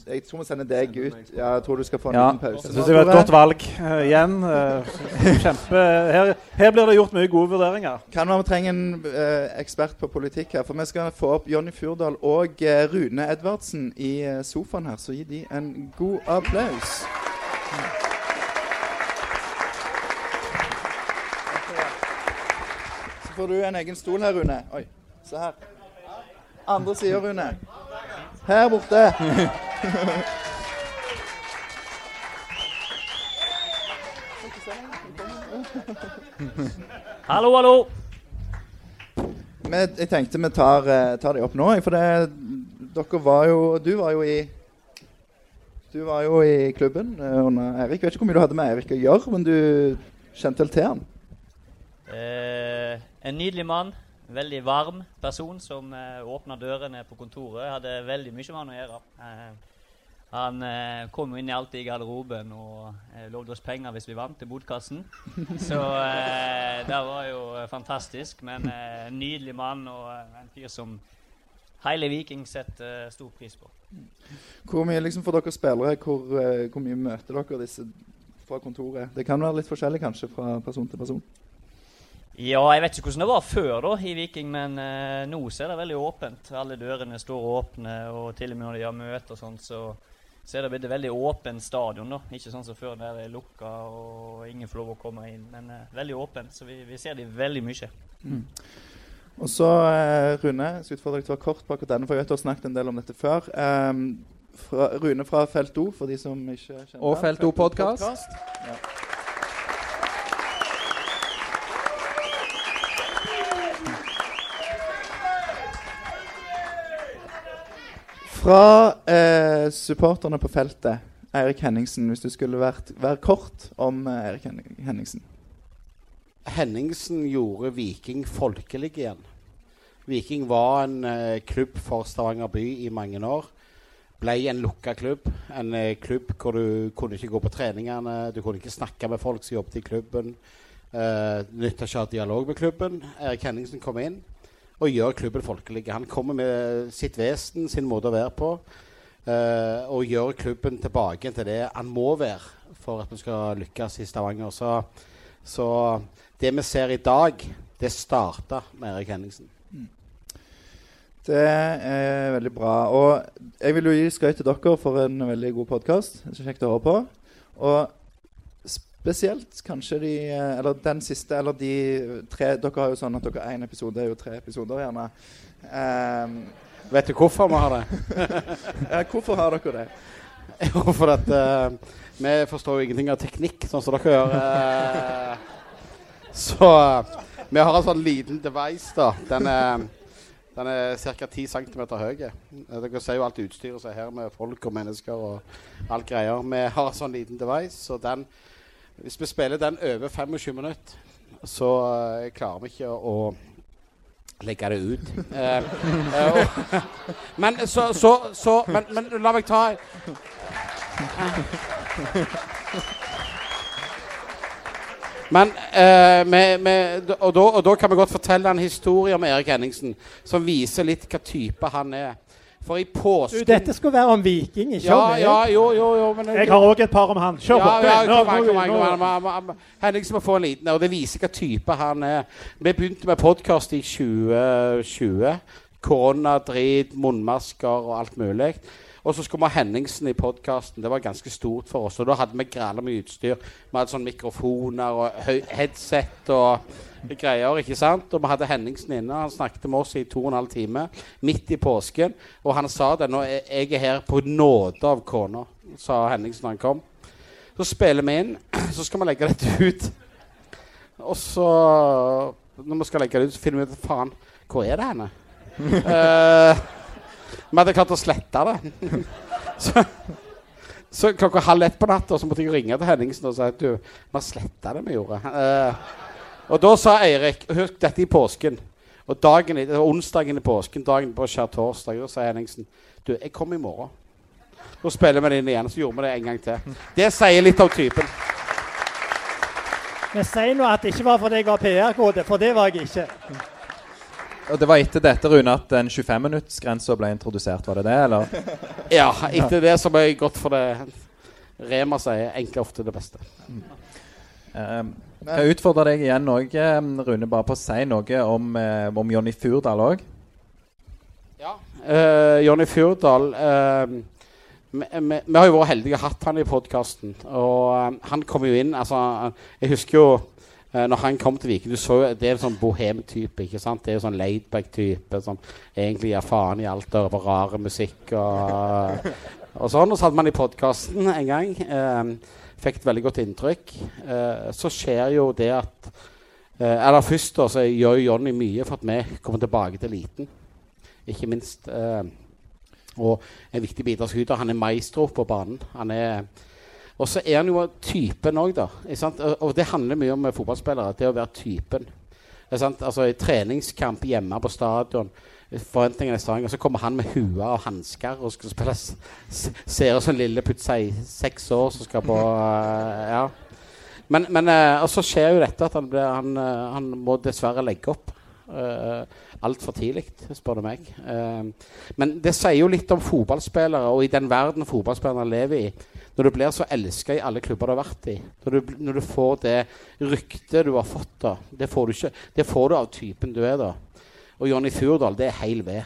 jeg tror vi sender deg ut. Ja, jeg tror du skal få en Ja. liten pause. Jeg synes det var et godt valg eh, igjen. eh, [LAUGHS] kjempe her, her blir det gjort mye gode vurderinger. Kan være vi trenger en eh, ekspert på politikk her, for vi skal få opp Jonny Furdal og eh, Rune Edvardsen i eh, sofaen her, så gi de en god applaus. Så får du en egen stol her, Rune. Oi, se her. Andre sida, Rune. Her borte. [LAUGHS] Hallo, hallo! Men jeg tenkte vi tar, eh, tar de opp nå, for det, dere var jo Du var jo i Du var jo i klubben eh, under Erik. Jeg Vet ikke hvor mye du hadde med Erik å gjøre, men du kjente vel til han? Eh, en nydelig mann. Veldig varm person som eh, åpna dørene på kontoret. Jeg hadde veldig mye med han å gjøre. Eh, han eh, kom jo inn i alltid i garderoben og eh, lovde oss penger hvis vi vant til bodkassen. [LAUGHS] Så eh, det var jo eh, fantastisk. Men eh, en nydelig mann og eh, en fyr som hele Viking setter eh, stor pris på. Hvor mye liksom for dere spillere, hvor, eh, hvor mye møter dere disse fra kontoret? Det kan være litt forskjellig kanskje fra person til person. Ja, jeg vet ikke hvordan det var før da i Viking, men eh, nå så er det veldig åpent. Alle dørene står åpne, og til og med når de har møter og sånn, så, så er det blitt et veldig åpent stadion. da. Ikke sånn som før der det er lukka og ingen får lov å komme inn, men eh, veldig åpent. Så vi, vi ser de veldig mye. Og så, eh, Rune, jeg skal utfordre deg til å være kort på akkurat denne, for jeg vet du har snakket en del om dette før. Ehm, fra, Rune fra Felt O, for de som ikke kjenner Og. Felt O podcast. Ja. Fra eh, supporterne på feltet, Eirik Henningsen, hvis du skulle vært, være kort om eh, Eirik Henningsen. Henningsen gjorde Viking folkelig igjen. Viking var en eh, klubb for Stavanger by i mange år. Ble en lukka klubb. En eh, klubb hvor du kunne ikke gå på treningene, du kunne ikke snakke med folk som jobbet i klubben. Eh, Nytta ikke å ha dialog med klubben. Erik Henningsen kom inn og gjør klubben folkelig. Han kommer med sitt vesen, sin måte å være på, eh, og gjør klubben tilbake til det han må være for at vi skal lykkes i Stavanger. Så, så det vi ser i dag, det starta med Erik Henningsen. Det er veldig bra. Og jeg vil jo gi skryt til dere for en veldig god podkast. Kjekt å høre på. Og spesielt kanskje de eh, Eller den siste, eller de tre Dere har jo sånn at dere har én episode, er jo tre episoder, gjerne. Um, Vet du hvorfor vi har det? [LAUGHS] hvorfor har dere det? [LAUGHS] Jo, for at uh, vi forstår jo ingenting av teknikk, sånn som dere gjør. Uh, [LAUGHS] så uh, vi har en sånn liten device, da. Den er, den er ca. 10 cm høy. Dere ser jo alt utstyret som er her med folk og mennesker og alt greier. Vi har en sånn liten device, så den Hvis vi spiller den over 25 minutter, så uh, klarer vi ikke å legge det ut. [LAUGHS] Uh, uh, men så, så, så men, men la meg ta Men med, med, og, da, og da kan vi godt fortelle en historie om Erik Henningsen som viser litt hva type han er. For i Du, påsken dette skulle være om Viking, ikke ja, om meg. ja, jo, jo, jo men, Jeg har òg et par om han. Kjør på. ja, ja, kom an, kom Henningsen må få en liten Og det viser hva type han er. Vi begynte med podkast i 2020. Koronadrit, munnmasker og alt mulig. Og så skulle vi ha Henningsen i podkasten. Det var ganske stort for oss. Og da hadde vi græla mye utstyr. Vi hadde sånn mikrofoner og headset og greier. ikke sant? Og vi hadde Henningsen inne. Han snakket med oss i to og en halv time midt i påsken. Og han sa det. Nå jeg er her på nåde av kona, sa Henningsen da han kom. Så spiller vi inn. [CLEARS THROAT] Så skal vi legge dette ut. Og så Når vi skal legge det ut, så finner vi ut faen, hvor er det henne? [LAUGHS] Eh, Vi hadde klart å slette det. [LAUGHS] så, så klokka halv ett på natta måtte jeg ringe til Henningsen og si at du, vi har sletta det vi gjorde. Eh, og da sa Eirik Husk dette i påsken. Og dagen, det var onsdagen i påsken, dagen på skjærtorsdag, da sa Henningsen Du, jeg kommer i morgen. Nå spiller vi det inn igjen. Så gjorde vi det en gang til. Det sier litt om typen. Men sier nå at det ikke var fordi jeg var PR-kode, for det var jeg ikke. Og det var etter dette, Rune, at den 25-minuttsgrensa ble introdusert, var det det, eller? Ja, etter det så ble jeg gått for det Rema sier egentlig ofte det beste. Um, jeg utfordrer deg igjen òg, Rune, bare på å si noe om, eh, om Jonny Furdal òg. Ja. Uh, Jonny Fjordal eh, vi, vi, har jo vært heldige og hatt han i podkasten. Og eh, han kom jo inn altså, Jeg husker jo eh, når han kom til Viking du så jo, Det er en sånn bohem-type. ikke sant? Det er jo sånn laidback-type som egentlig gir faen i alt og på rare musikk og, og sånn. Og så hadde man i podkasten en gang. Uh, fikk et veldig godt inntrykk. Uh, så skjer jo det at Eller først da, så gjør jo Jonny mye for at vi kommer tilbake til eliten ikke minst. Og en viktig bidragsyter. Han er maestro på banen. Han er og så er han jo typen òg, da. Og, det handler mye om fotballspillere. Det å være typen. Altså I treningskamp hjemme på stadion, forventningene strenge, og så kommer han med hue og hansker og skal spille Ser ut som lille putt seks år som skal på uh, Ja. Men, men uh, og så skjer jo dette at han, ble, han, uh, han må dessverre legge opp. Uh, Altfor tidlig, spør du meg. Eh, men det sier jo litt om fotballspillere, og i den verden fotballspillerne lever i. Når du blir så elska i alle klubber du har vært i, når du, når du får det ryktet du har fått, da det får, du ikke, det får du av typen du er, da. Og Jonny Furdal, det er heil ved.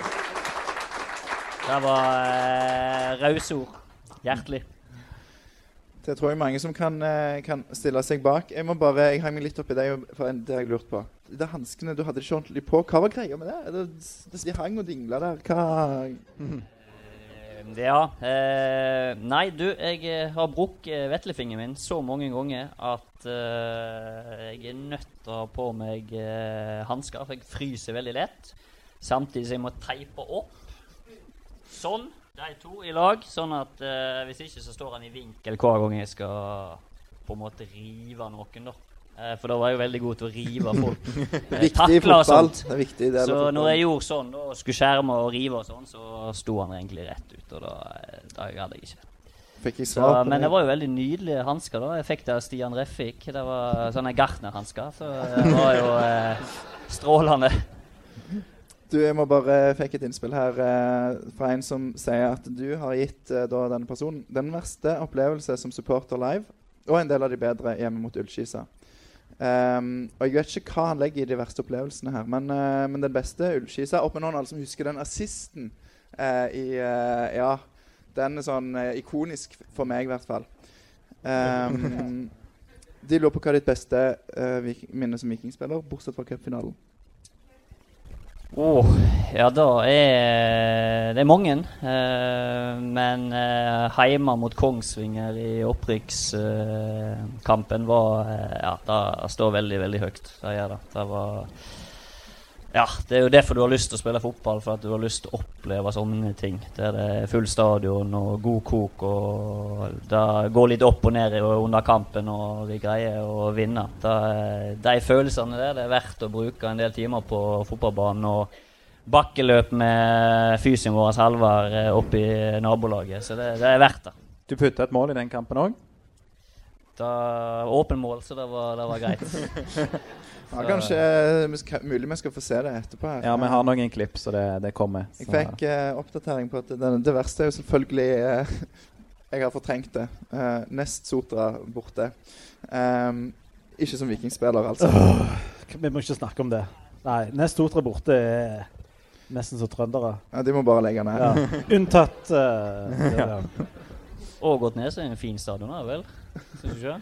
[LAUGHS] Det var uh, rause ord. Hjertelig. Det tror jeg mange som kan, eh, kan stille seg bak. Jeg må bare, jeg hang meg litt opp i det, for en- det har jeg lurt på. De hanskene du hadde ikke ordentlig på, hva var greia med det? det, det de hang og dingla der. Hva Eh, Ja. eh, nei, du, jeg eh, har brukt vetlefingeren min så mange ganger at eh, jeg er nødt til å ha på meg uh, hansker, for jeg fryser veldig lett. Samtidig som jeg må teipe opp. Sånn. De to i lag. Sånn at eh, hvis ikke så står han i vinkel hver gang jeg skal på en måte rive noen, da. Eh, for da var jeg jo veldig god til å rive folk. [LAUGHS] Eh, Viktig i og fotball. sånt. Det er viktig del Så når jeg gjorde sånn, da skulle skjerme og rive og sånn, så sto han egentlig rett ut. Og da, eh, da hadde jeg ikke. Så, men det var jo veldig nydelige hansker. da Jeg fikk det av Stian Reffik. Det var sånne Gartner-hansker. Så det var jo eh, strålende. Du, jeg må bare fikk et innspill her eh, fra en som sier at du har gitt eh, da denne personen den verste opplevelse som supporter live, og en del av de bedre hjemme mot Ullskisa. Um, og Jeg vet ikke hva han legger i de verste opplevelsene her, men, uh, men den beste Ullskisa Opp med noen alle som husker den assisten uh, i uh, Ja, den er sånn ikonisk for meg, i hvert fall. Um, [LAUGHS] de lurer på hva ditt beste minne som vikingspiller, bortsett fra cupfinalen. Åh, ja, da er det er mange. Eh, men eh, heima mot Kongsvinger i opprykkskampen var eh, Ja, det står veldig, veldig høyt. Det gjør det. Det var Ja, det er jo derfor du har lyst til å spille fotball, for at du har lyst til å oppleve sånne ting. Der det er full stadion og god kok, og det går litt opp og ned under kampen, og vi greier å vinne. Det, de følelsene der det er verdt å bruke en del timer på fotballbanen. og bakkeløp med fysien vår Halvard eh, oppe i nabolaget. Så det, det er verdt det. Du putta et mål i den kampen òg. Åpen mål, så det var, det var greit. [LAUGHS] Ja, kanskje eh, Mulig vi skal få se det etterpå. her. Ja, vi har noen klipp, så det, det kommer. Jeg fikk uh, oppdatering på at det, det verste er jo selvfølgelig uh, [LAUGHS] Jeg har fortrengt det. Uh, Nest Sotra borte. Um, ikke som vikingspiller, altså. Vi må ikke snakke om det. Nei, Nest Sotra borte er nesten som trøndere. Ja, de må bare legge ned. Ja. [LAUGHS] Unntatt eh, [LAUGHS] der. Ågotnes er en fin stadion, vel? Syns du ikke?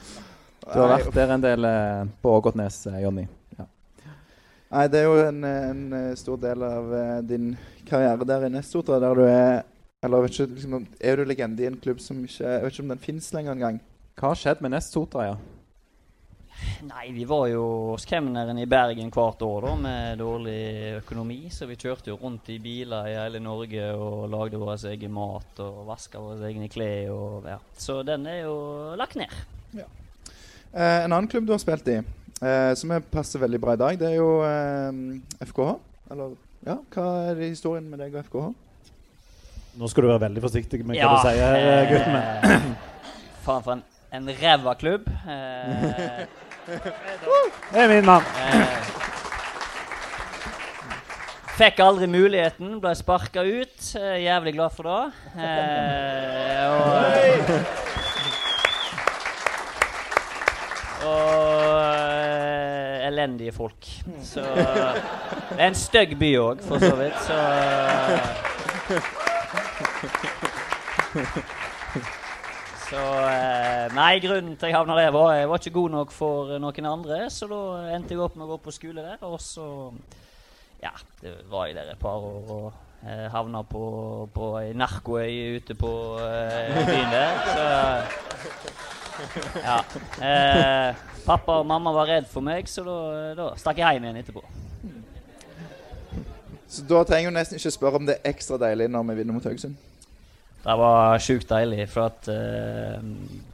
Du har vært der en del eh, på Ågotnes, Jonny. Ja. Nei, det er jo en, en eh, stor del av eh, din karriere der i Nestotra, der du er Eller vet ikke, liksom, er du legende i en klubb som ikke Jeg vet ikke om den fins lenger engang. Hva har skjedd med Nest Sotra? Ja? Nei, vi var jo hos kemneren i Bergen hvert år da, med dårlig økonomi. Så vi kjørte jo rundt i biler i hele Norge og lagde vår egen mat og vaska våre egne klær. Og, ja. Så den er jo lagt ned. Eh, en annen klubb du har spilt i, eh, som er- passer veldig bra i dag, det er jo eh, FKH. Eller ja, hva er historien med deg og FKH? Nå skal du være veldig forsiktig med hva Ja, du sier, eh, gutten min. [CLEARS THROAT] eh, Faen for en, en ræva klubb. Eh, [LAUGHS] Det er min mann. eh, fikk aldri muligheten, ble sparka ut. Eh, jævlig glad for det. Eh, og og eh, elendige folk. Så Det er en stygg by òg, for så vidt. Så Så eh, Nei, grunnen til jeg havna der, var jeg var ikke god nok for noen andre. Så da endte jeg opp med å gå på skole der, og så Ja, det var jeg der et par år. og eh, havna på, på ei narkoøy ute på eh, byen der. Så ja. Eh, pappa og mamma var redd for meg, så da, da stakk jeg hjem igjen etterpå. Så da trenger du nesten ikke spørre om det er ekstra deilig når vi vinner mot Haugesund. Det var sjukt deilig, for at eh,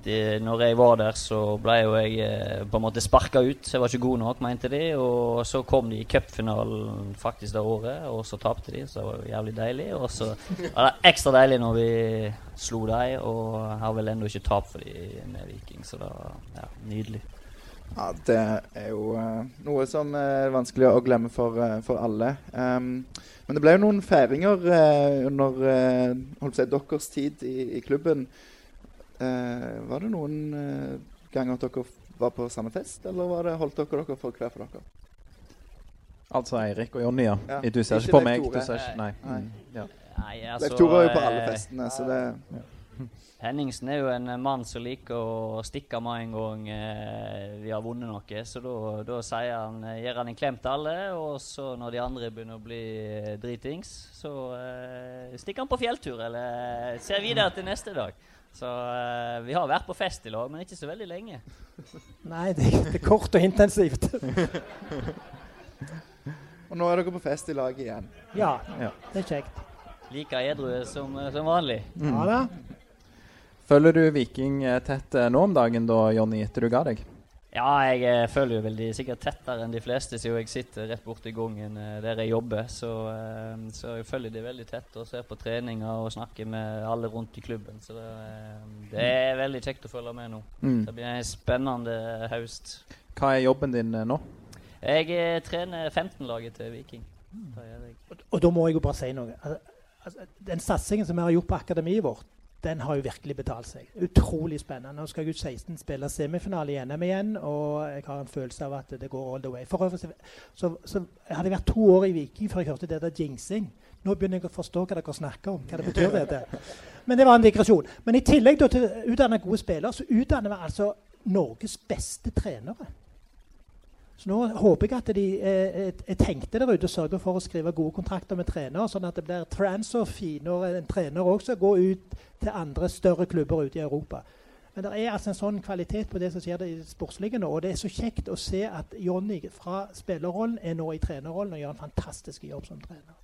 de, når jeg var der, så ble jo jeg eh, på en måte sparka ut. Jeg var ikke god nok, mente de. Og så kom de i cupfinalen faktisk det året, og så tapte de. Så det var jævlig deilig. Og så var det ekstra deilig når vi slo dem, og har vel ennå ikke tapt for dem med så det var ja, nydelig. Ja, Det er jo uh, noe som er vanskelig å glemme for, uh, for alle. Um, men det ble jo noen feiringer uh, under eh, si, deres tid i, i klubben. Eh, var det noen eh, ganger at dere var på samme fest, eller var det, holdt dere dere for hver for dere? Altså Eirik og Jonny, ja. Ja, Du ser ikke ikke på meg. Du ser ikke, nei. Nei. Mm, ja. Nei, altså, Leif Tore var jo på alle eh, festene, så det Henningsen er jo en eh, mann som liker å stikke med en gang eh, vi har vunnet noe. Så da, da sier han, eh, gir han en klem til alle, og så når de andre begynner å bli eh, dritings, så eh, stikker han på fjelltur eller ser videre til neste dag. Så eh, vi har vært på fest i lag, men ikke så veldig lenge. Nei, det, det er kort og intensivt. [LAUGHS] Og nå er dere på fest i lag igjen. Ja, Ja. det er kjekt. Like edru som, eh, som vanlig. Ja da. Følger du Viking eh, tett eh, nå om dagen, da, Jonny, etter du ga deg? Ja, jeg eh, følger jo vel de sikkert tettere enn de fleste, siden jeg sitter rett borti gangen der jeg jobber. Så, så jeg følger de veldig tett og ser på treninger og snakker med alle rundt i klubben. Så det, det er veldig kjekt å følge med nå. Mm. Det blir en spennende høst. Hva er jobben din nå? Jeg trener 15-laget til Viking. Mm. Og, og da må jeg jo bare si noe. Altså, altså, den satsingen som vi har gjort på akademiet vårt, den har jo virkelig betalt seg. Utrolig spennende. Nå skal gutt 16 spille semifinale i NM igjen, og jeg har en følelse av at det går all the way. For øvrig så, så, så jeg vært to år i Viking før jeg hørte det der jinxing. Nå begynner jeg å forstå hva dere snakker om. hva det betyr dette. Men det var en digresjon. Men i tillegg til å utdanne gode spillere, så utdanner vi altså Norges beste trenere. Så nå håper jeg at de eh, er tenkte der ute og sørger for å skrive gode kontrakter med trener, sånn at det blir transfer når en trener også går ut til andre større klubber ute i Europa. Men det er altså en sånn kvalitet på det som skjer i sportslige nå. Og det er så kjekt å se at Jonny fra spillerrollen er nå i trenerrollen og gjør en fantastisk jobb som trener.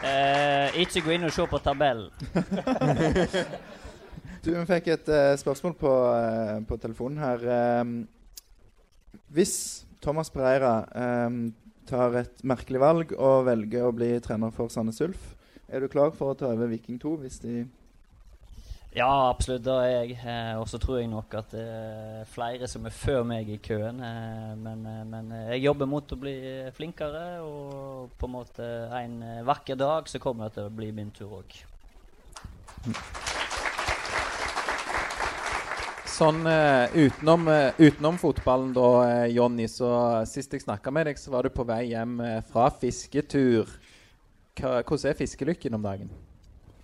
Eh, ikke gå inn og se på tabellen. [LAUGHS] Du, Vi fikk et uh, spørsmål på, uh, på telefonen her. Um, hvis Thomas Pereira um, tar et merkelig valg og velger å bli trener for Sandnes Ulf, er du klar for å ta over Viking 2 hvis de Ja, absolutt. Det er jeg. Eh, og så tror jeg nok at det er flere som er før meg i køen. Eh, men, men jeg jobber mot å bli flinkere, og på en måte en vakker dag så kommer det til å bli min tur òg. Sånn eh, utenom, eh, utenom fotballen, da, eh, Jonny, så sist jeg snakka med deg, så var du på vei hjem fra fisketur. Hvordan er fiskelykken om dagen?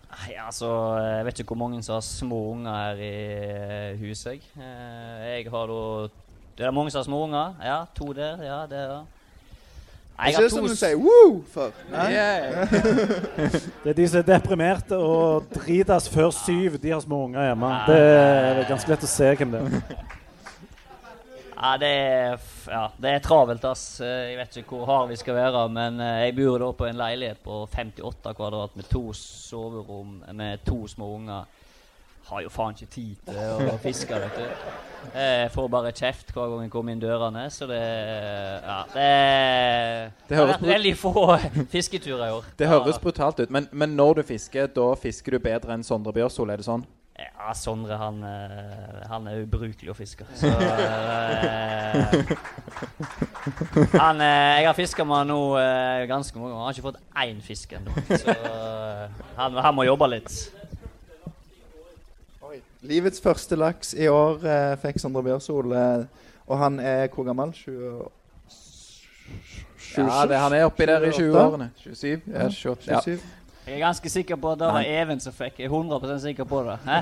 Nei, altså, Jeg vet ikke hvor mange som har små unger her i huset. jeg. Har da Det er mange som har små unger. Ja, to der. Ja, det er Jeg Ikke har to som du sier woo for? Nei? Yeah. Det er de som er deprimerte og dritas før syv. De har små unger hjemme. Det er ganske lett å se hvem det er. [LAUGHS] Ja, det er, ja, det er travelt, ass. Eh, Jeg vet ikke hvor hard vi skal være, men eh, jeg bor da på en leilighet på 58 kvadrat med to soverom med to små unger. Har jo faen ikke tid til å fiske, vet du. Jeg får bare kjeft hver gang jeg kommer inn dørene, så det Ja, det, har vært veldig få fisketurer i år. Det høres brutalt ut, men, men når du fisker, da fisker du bedre enn Sondre Bjørsol, er det sånn? Ja, Sondre han, eh, han er ubrukelig å fiske. Så uh, [LAUGHS] han, eh, Jeg har fiska med han nå uh, ganske mange ganger. Han har ikke fått én fisk ennå. Så uh, han, han må jobbe litt. Livets første laks i år eh, fikk Sondre Bjørsol. Eh, og han er hvor gammel? 20 Ja, det, han er oppi der i 20-årene. 27? Ja, 28. Ja. 27. Jeg er ganske sikker på at det var Even som fikk. Jeg er 100% sikker på det. Hæ?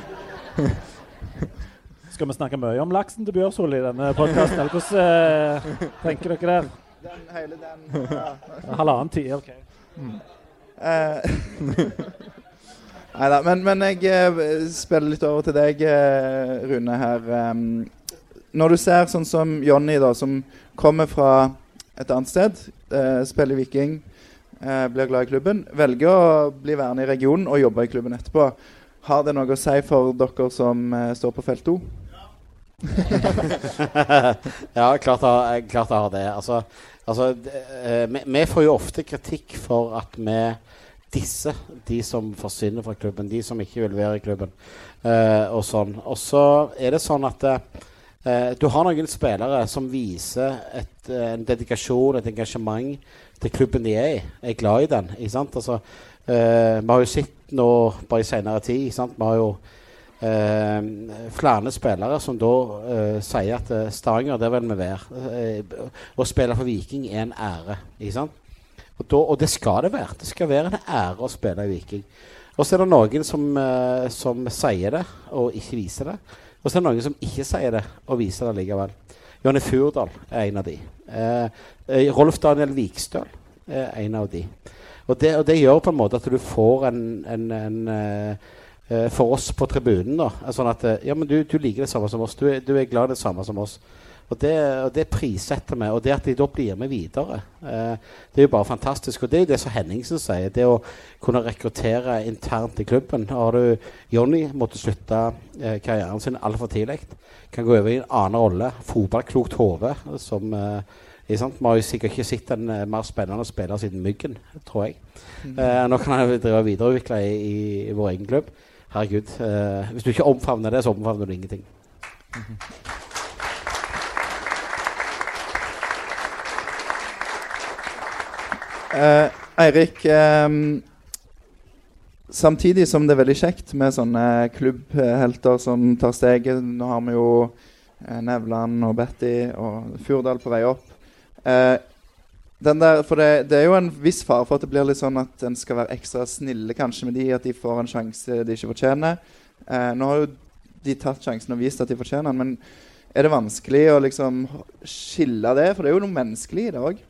[LAUGHS] Skal vi snakke mye om laksen til Bjørsol i denne podkasten? Eller hvordan eh, tenker dere der? Den, hele den [LAUGHS] ja. Halvannen tid, OK. Eh, [LAUGHS] Nei da, men, men jeg eh, spiller litt over til deg, eh, Rune, her. når du ser sånn som Jonny, da, som kommer fra et annet sted, eh, spiller Viking, blir glad i klubben, velger å bli værende i regionen og jobbe i klubben etterpå. Har det noe å si for dere som står på felt 2? [LAUGHS] ja, klart det har, det. Altså, altså det, vi, vi får jo ofte kritikk for at vi disser de som forsvinner fra klubben, de som ikke vil være i klubben. eh, og sånn. Og så er det sånn at eh, du har noen spillere som viser et, eh, en dedikasjon, et engasjement til klubben de er i. Er glad i den. ikke sant? Altså, eh, vi har jo sett nå bare i senere tid ikke sant? Vi har jo eh, flere spillere som da eh, sier at Stavanger, det vil vi være. Å spille for Viking er en ære. ikke sant? Og, da, og det skal det være. Det skal være en ære å spille i Viking. Og så er det noen som, uh, som sier det, og ikke viser det. Og så er det noen som ikke sier det, og viser det likevel. Jonny Furdal er en av de. Eh, Rolf Daniel Vikstøl er en av de. Og det, og det gjør på en måte at du får en, en, en eh, For oss på tribunen, da. er Sånn at Ja, men du, du liker det samme som oss. Du du er glad i det samme som oss. Og det, og det prissetter vi. Og det at de da blir med videre, eh, det er jo bare fantastisk. Og det er jo det som Henningsen sier. Det å kunne rekruttere internt i klubben. Har du Jonny måtte slutte eh, karrieren sin altfor tidlig. Kan gå over i en annen rolle. Fotballklokt hode. Som eh? Vi har jo sikkert ikke sett en eh, mer spennende spiller siden Myggen, tror jeg. Eh, nå kan han drive og videreutvikle i, i, i vår egen klubb. Herregud. Eh, hvis du ikke omfavner det, så omfavner du ingenting. Eh, Eirik, eh, samtidig som det er veldig kjekt med sånne klubbhelter som tar steget Nå har vi jo eh, Nevland og Betty og Furdal på vei opp. Eh, der, for det, det er jo en viss fare for at det blir litt sånn at en skal være ekstra snille kanskje med de, at de får en sjanse de ikke fortjener. Eh, nå har jo de tatt sjansen og vist at de fortjener den, men er det vanskelig å liksom skille det? For det er jo noe menneskelig i det òg.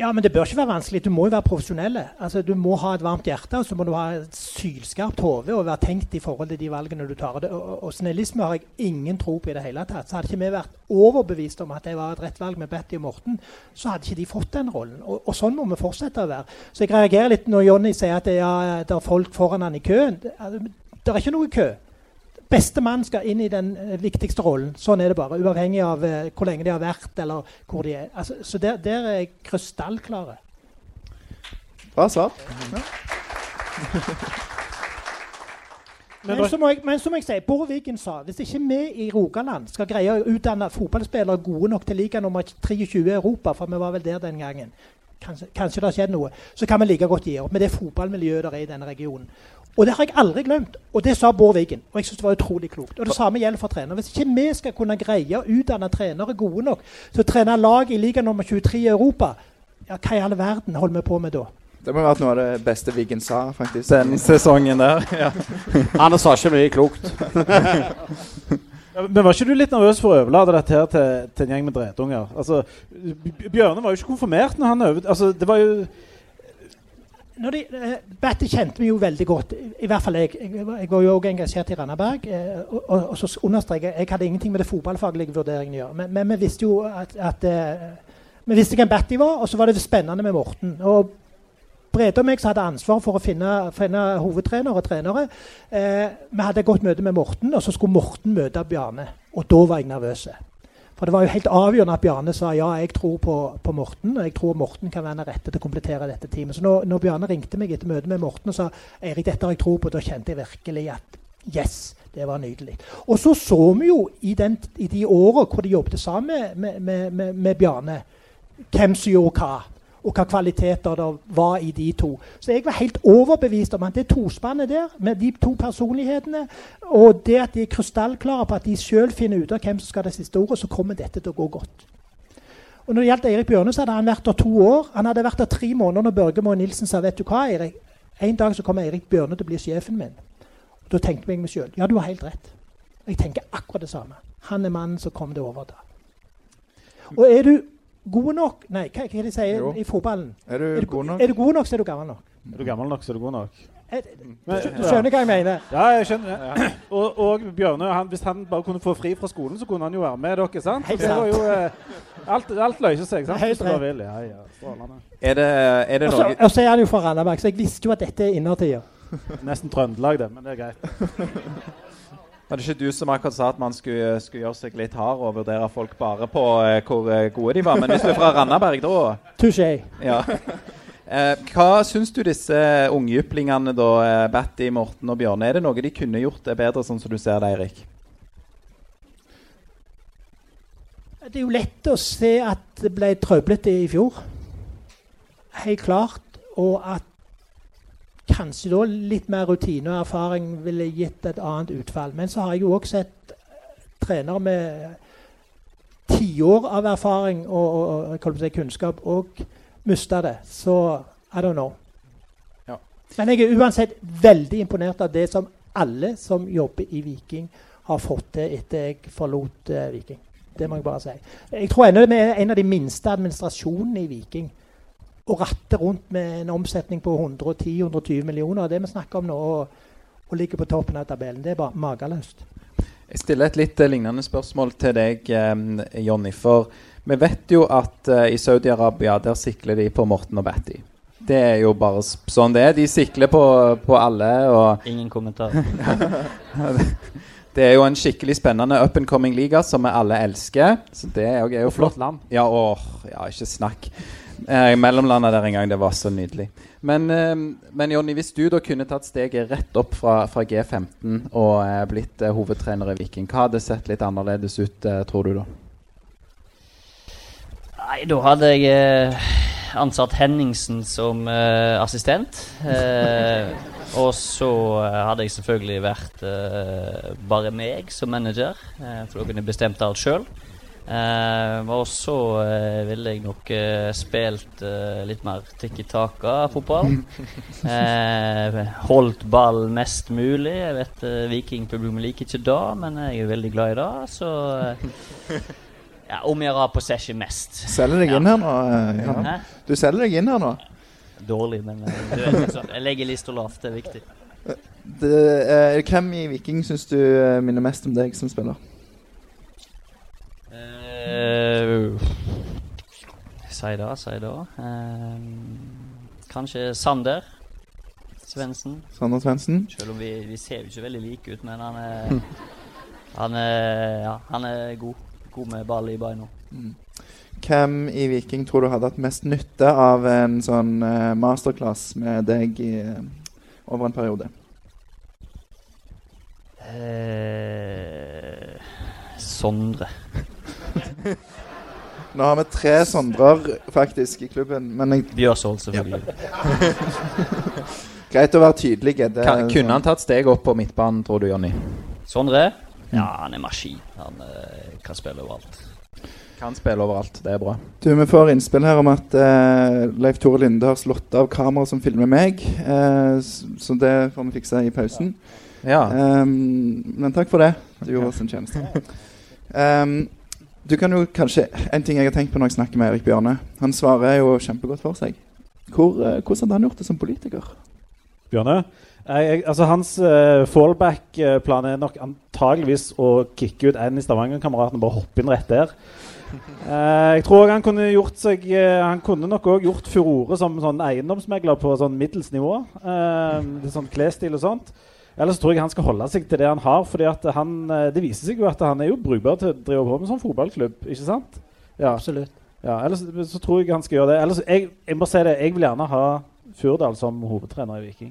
Ja, men det bør ikke være vanskelig. Du må jo være profesjonell. Altså, du må ha et varmt hjerte og så må du ha et sylskarpt hode og være tenkt i forhold til de valgene du tar. Og, og, snillisme har jeg ingen tro på i det hele tatt. Så hadde ikke vi vært overbevist om at det var et rett valg med Betty og Morten, så hadde ikke de fått den rollen. Og, og sånn må vi fortsette å være. Så jeg reagerer litt når Jonny sier at det, er, det er folk foran han i køen. Det, altså, er ikke noe kø. Beste mann skal inn i den eh, viktigste rollen. Sånn er det bare. Uavhengig av eh, hvor lenge de har vært, eller hvor de er. Altså, så der, der er jeg krystallklare. Bra svar. Men [LAUGHS] Men så, jeg, men så må jeg si, Bård Wiggen sa hvis ikke vi i Rogaland skal greie å utdanne fotballspillere gode nok til liga nummer 23 i Europa, for vi var vel der den gangen, kanskje, kanskje det har skjedd noe, så kan vi like godt gi opp med det fotballmiljøet der er i denne regionen. Og det har jeg aldri glemt. Og det sa Bård Wiggen. Og jeg synes det var utrolig klokt. Og det samme gjelder for trenere. Hvis ikke vi skal kunne greie å utdanne trenere gode nok til å trene lag i liga nummer 23 i Europa, ja, hva i all verden holder vi på med da? Det må ha vært noe av det beste Wiggen sa, faktisk. Den sesongen der. Ja. [LAUGHS] Han sa ikke mye klokt. [LAUGHS] Men var ikke du litt nervøs for å overlate dette her til, til en gjeng med dretunger? Altså, Bjørne var jo ikke konfirmert når han øvde. Altså, det var jo Når de, eh, Batty kjente vi jo veldig godt. I hvert fall jeg. Jeg, var- jo også engasjert i Randaberg. Eh, og, og, og så understreker jeg jeg hadde ingenting med det fotballfaglige vurderingen å gjøre. Men, men vi visste jo at, at eh, Vi visste hvem Batty var, og så var det spennende med Morten. Og Brede og meg hadde ansvar for å finne, finne hovedtrenere og trenere. Eh, vi hadde et godt møte med Morten, og så skulle Morten møte Bjarne. Og da var jeg nervøs. For det var jo helt avgjørende at Bjarne sa ja, jeg tror på, på Morten, og jeg tror Morten kan være den rette til å komplettere dette teamet. Så når, når Bjarne ringte meg etter møtet med Morten og sa Eirik, dette har jeg tro på, da kjente jeg virkelig at yes, det var nydelig. Og så så vi jo i, den, i de åra hvor de jobbet sammen med, med, med, med Bjarne, hvem som gjorde hva. Og hva kvaliteter det var i de to. Så jeg var helt overbevist om at det tospannet der, med de to personlighetene, og det at de er krystallklare på at de sjøl finner ut av hvem som skal ha det siste ordet, så kommer dette til å gå godt. Og når det gjaldt Erik Bjørne, så hadde han vært der to år. Han hadde vært der tre måneder når Børge Moe Nilsen sa vet du hva, Erik, en dag så kommer Erik Bjørne til å bli sjefen min. Da tenkte jeg meg sjøl ja, du har helt rett. Jeg tenker akkurat det samme. Han er mannen som kommer til å overta. Og er du god nok Nei, hva, hva er det de sier Jo. i fotballen? Er du, Er du, god nok? er du god nok, så er du gammel nok. Er du gammel nok, så er du god nok. Er, Men, du skjønner hva jeg mener? Ja, jeg skjønner. det. [CLEARS THROAT] Og, og Bjørne, han, hvis han bare kunne få fri fra skolen, så kunne han jo være med dere. sant? Helt sant. jo, eh, alt, alt løser seg, sant? Helt rett. vil. Ja, ja, strålende. Er det, er det noe Og så er han jo fra Randaberg, så jeg visste jo at dette er innertida. Nesten Trøndelag, det, men det er greit. [LAUGHS] Var det ikke du som akkurat sa at man skulle, skulle gjøre seg litt hard og vurdere folk bare på eh, hvor eh, gode de var? Men hvis du er fra Randaberg, da Touché. Ja. Eh, hva syns du disse ungjyplingene, da, eh, Batty, Morten og Bjørne, er det noe de kunne gjort det bedre, sånn som du ser det, Eirik? Det er jo lett å se at det ble trøblete i fjor. Helt klart. Og at kanskje da litt mer rutine og erfaring ville gitt et annet utfall. Men så har jeg jo òg sett trenere med tiår av erfaring og, og, og kunnskap og miste det. Så I don't know. Ja. Men jeg er uansett veldig imponert av det som alle som jobber i Viking, har fått til etter jeg forlot uh, Viking. Det må jeg bare si. Jeg tror ennå vi er en av de minste administrasjonene i Viking. Å ratte rundt med en omsetning på 110-120 millioner, det vi snakker om nå, og, og ligge på toppen av tabellen, det er bare mageløst. Jeg stiller et litt eh, lignende spørsmål til deg, eh, Jonny. For vi vet jo at eh, i Saudi-Arabia der sikler de på Morten og Batty. Det er jo bare sånn det er. De sikler på, på alle. og [LAUGHS] Ingen kommentar. [LAUGHS] Det er jo en skikkelig spennende up and coming liga som vi alle elsker. Så det er jo, er jo flott. Flott land. Ja, åh, ja, ikke snakk. Eh, mellomlandet der en gang, det var så nydelig. Men, eh, men Jonny, hvis du da kunne tatt steget rett opp fra, fra G15 og eh, blitt eh, hovedtrener i Viking, hva hadde sett litt annerledes ut, eh, tror du da? Nei, da hadde jeg ansatt Henningsen som uh, assistent. Uh, og så hadde jeg selvfølgelig vært uh, bare meg som manager, for da kunne jeg bestemt alt sjøl. Eh, og så eh, ville jeg nok eh, spilt eh, litt mer tikki taka-fotball. [LAUGHS] Eh, holdt ball mest mulig. Jeg vet eh, Vikingpublikummet liker ikke det, men jeg er veldig glad i det. Så eh, ja, om jeg har possession mest. Selger deg inn her nå? ja. Du selger deg inn her nå. Dårlig, men du vet liksom, jeg legger lista lavt. Det er viktig. Det, eh, hvem i Viking syns du minner mest om deg som spiller? Uh, si det, si det. Eh, kanskje Sander Svendsen. Sander Svendsen? Selv om vi, vi ser jo ikke veldig like ut, men han er Han er, ja, han er god. God med ball i beina. Hvem i Viking tror du hadde hatt mest nytte av en sånn eh, masterclass med deg i, eh, over en periode? Eh, Sondre. [LAUGHS] [LAUGHS] Nå har vi tre Sondrer faktisk i klubben, men jeg, Bjørsvold, selvfølgelig. [LAUGHS] greit å være tydelig. Det, Kan, kunne han tatt steg opp på midtbanen, tror du, Jonny? Sondre? Ja, han er maskin. Han eh, kan spille overalt. Kan spille overalt. Det er bra. Du, Vi får innspill her om at eh, Leif Tore Linde har slått av kamera som filmer meg. eh, så det får vi fikse i pausen. Ja. Um, men takk for det. Du gjorde oss en tjeneste. Um, du kan jo kanskje En ting jeg har tenkt på når jeg snakker med Erik Bjørne Han svarer jo kjempegodt for seg. Hvor, eh, hvordan hadde han gjort det som politiker? Bjørne? Jeg, altså Hans uh, fallback-plan er nok antageligvis å kicke ut en i Stavanger-kameraten og bare hoppe inn rett der. Uh, [LAUGHS] jeg tror han kunne gjort seg uh, Han kunne nok òg gjort furore som sånn eiendomsmegler på sånn middels nivå. sånn klesstil og sånt. Ellers tror jeg han skal holde seg til det han har. fordi at han, Det viser seg jo at han er jo brukbar til å drive på med sånn fotballklubb. ikke sant? Ja. Absolutt. Ja, ellers så tror jeg han skal gjøre det. Ellers, jeg, jeg må si det, jeg vil gjerne ha Furdal som hovedtrener i Viking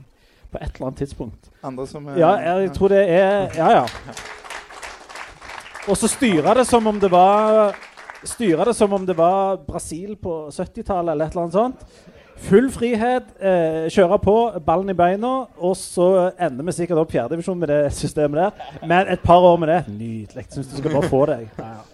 på et eller annet tidspunkt. Andre som er, Ja, jeg tror det er Ja, ja. Og så styre det som om det var Styre det som om det var Brasil på 70-tallet eller et eller annet sånt. Full frihet, eh, kjøre på, ballen i beina, og så ender vi sikkert opp fjerdedivisjon med det systemet der. Men et par år med det Nydelig. Syns du skal bare få deg. Ja, ja.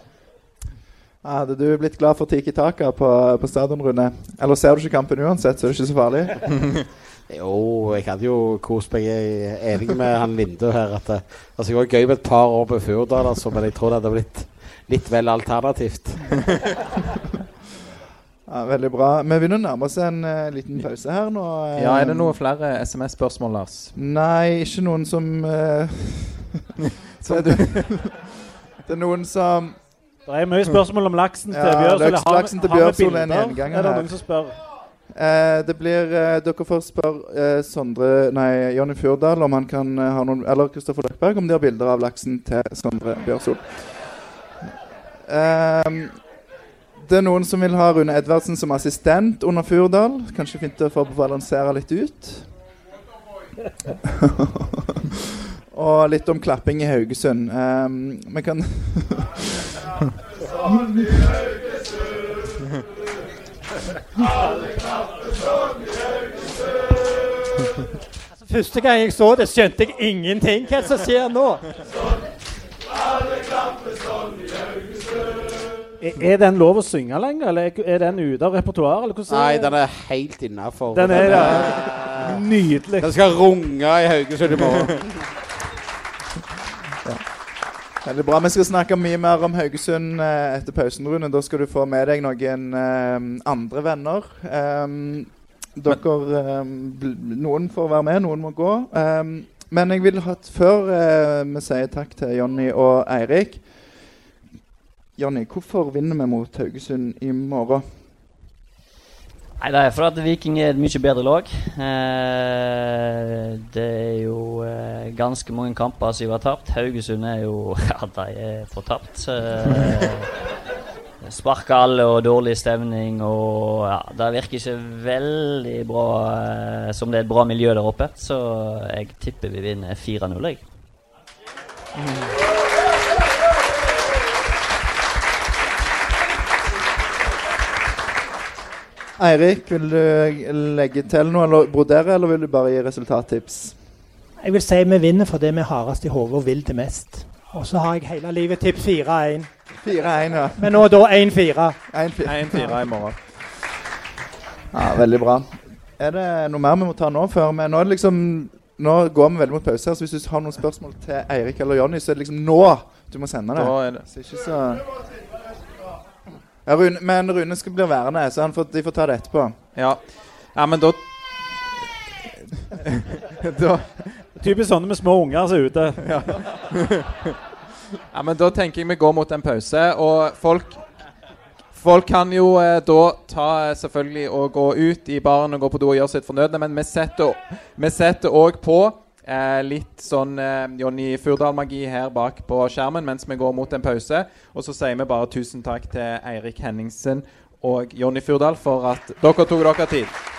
Hadde du blitt glad for Tiki Taka på, på stadion, Rune? Eller ser du ikke kampen uansett, så er det ikke så farlig? [LAUGHS] jo, jeg hadde jo kost meg. Jeg er enig med han Linde her. At det, altså, det var gøy med et par år på Furdal, altså, men jeg tror det hadde blitt litt vel alternativt. [LAUGHS] ja, veldig bra. Vi begynner å nærme oss en uh, liten pause her nå. ja, Er det noen flere SMS-spørsmål, Lars? Nei, ikke noen som, uh, som det, det er noen som det er mye spørsmål om laksen til ja, Bjørsol. Laks, laksen til Bjørsol er en gjenganger Er det noen som spør? Eh, det blir eh, Dere får spørre eh, Sondre Nei, Jonny Fjordal om han kan ha noen Eller Kristoffer Løkberg om de har bilder av laksen til Sondre Bjørsol. Ehm, det er noen som vil ha Rune Edvardsen som assistent under Fjordal. Kanskje fint å få balansere litt ut. [LAUGHS] Og litt om klapping i Haugesund. Um, vi kan altså, [LAUGHS] første gang jeg så det, skjønte jeg ingenting. Hva som skjer nå? Er den lov å synge lenger, eller er den ute av repertoaret? Nei, den er helt innafor. Den er det. Nydelig. Den skal runge i Haugesund i morgen. Veldig bra. Vi skal snakke mye mer om Haugesund eh, etter pausen, Rune. Da skal du få med deg noen eh, andre venner. Um, dere um, Noen får være med, noen må gå. Um, men jeg vil ha før eh, vi sier takk til Jonny og Eirik Jonny, hvorfor vinner vi mot Haugesund i morgen? Nei, Det er fordi at Viking er et mye bedre lag. Eh, det er jo eh, ganske mange kamper som har tapt. Haugesund er jo [LAUGHS] Ja, de er fortapt. Eh, Sparka alle og dårlig stemning og ja, Det virker ikke veldig bra eh, som det er et bra miljø der oppe. Så jeg tipper vi vinner 4-0, jeg. Eirik, vil du legge til noe eller brodere, eller vil du bare gi resultattips? Jeg vil si vi vinner fordi vi er hardest i hodet og vil det mest. Og så har jeg hele livet tipp 4-1. 4-1, ja. Men nå da 1-4. 1-4 i morgen. Ja, Veldig bra. Er det noe mer vi må ta nå? før vi, nå, liksom, nå går vi veldig mot pause. her, så Hvis du har noen spørsmål til Eirik eller Jonny, så er det liksom nå du må sende det. Da er det. Så ikke så ja, Rune, men Rune skal bli værende, så får, de får ta det etterpå. Ja, ja men da [LAUGHS] Da Typisk sånne med små unger som er ute. [LAUGHS] Ja. ja, men da tenker jeg vi går mot en pause. Og folk Folk kan jo eh, da ta eh, selvfølgelig og gå ut i baren og gå på do og gjøre sitt fornødne, men vi setter òg på Eh, litt sånn eh, Jonny Furdal-magi her bak på skjermen mens vi går mot en pause. Og så sier vi bare tusen takk til Eirik Henningsen og Jonny Furdal for at dere tok dere tid.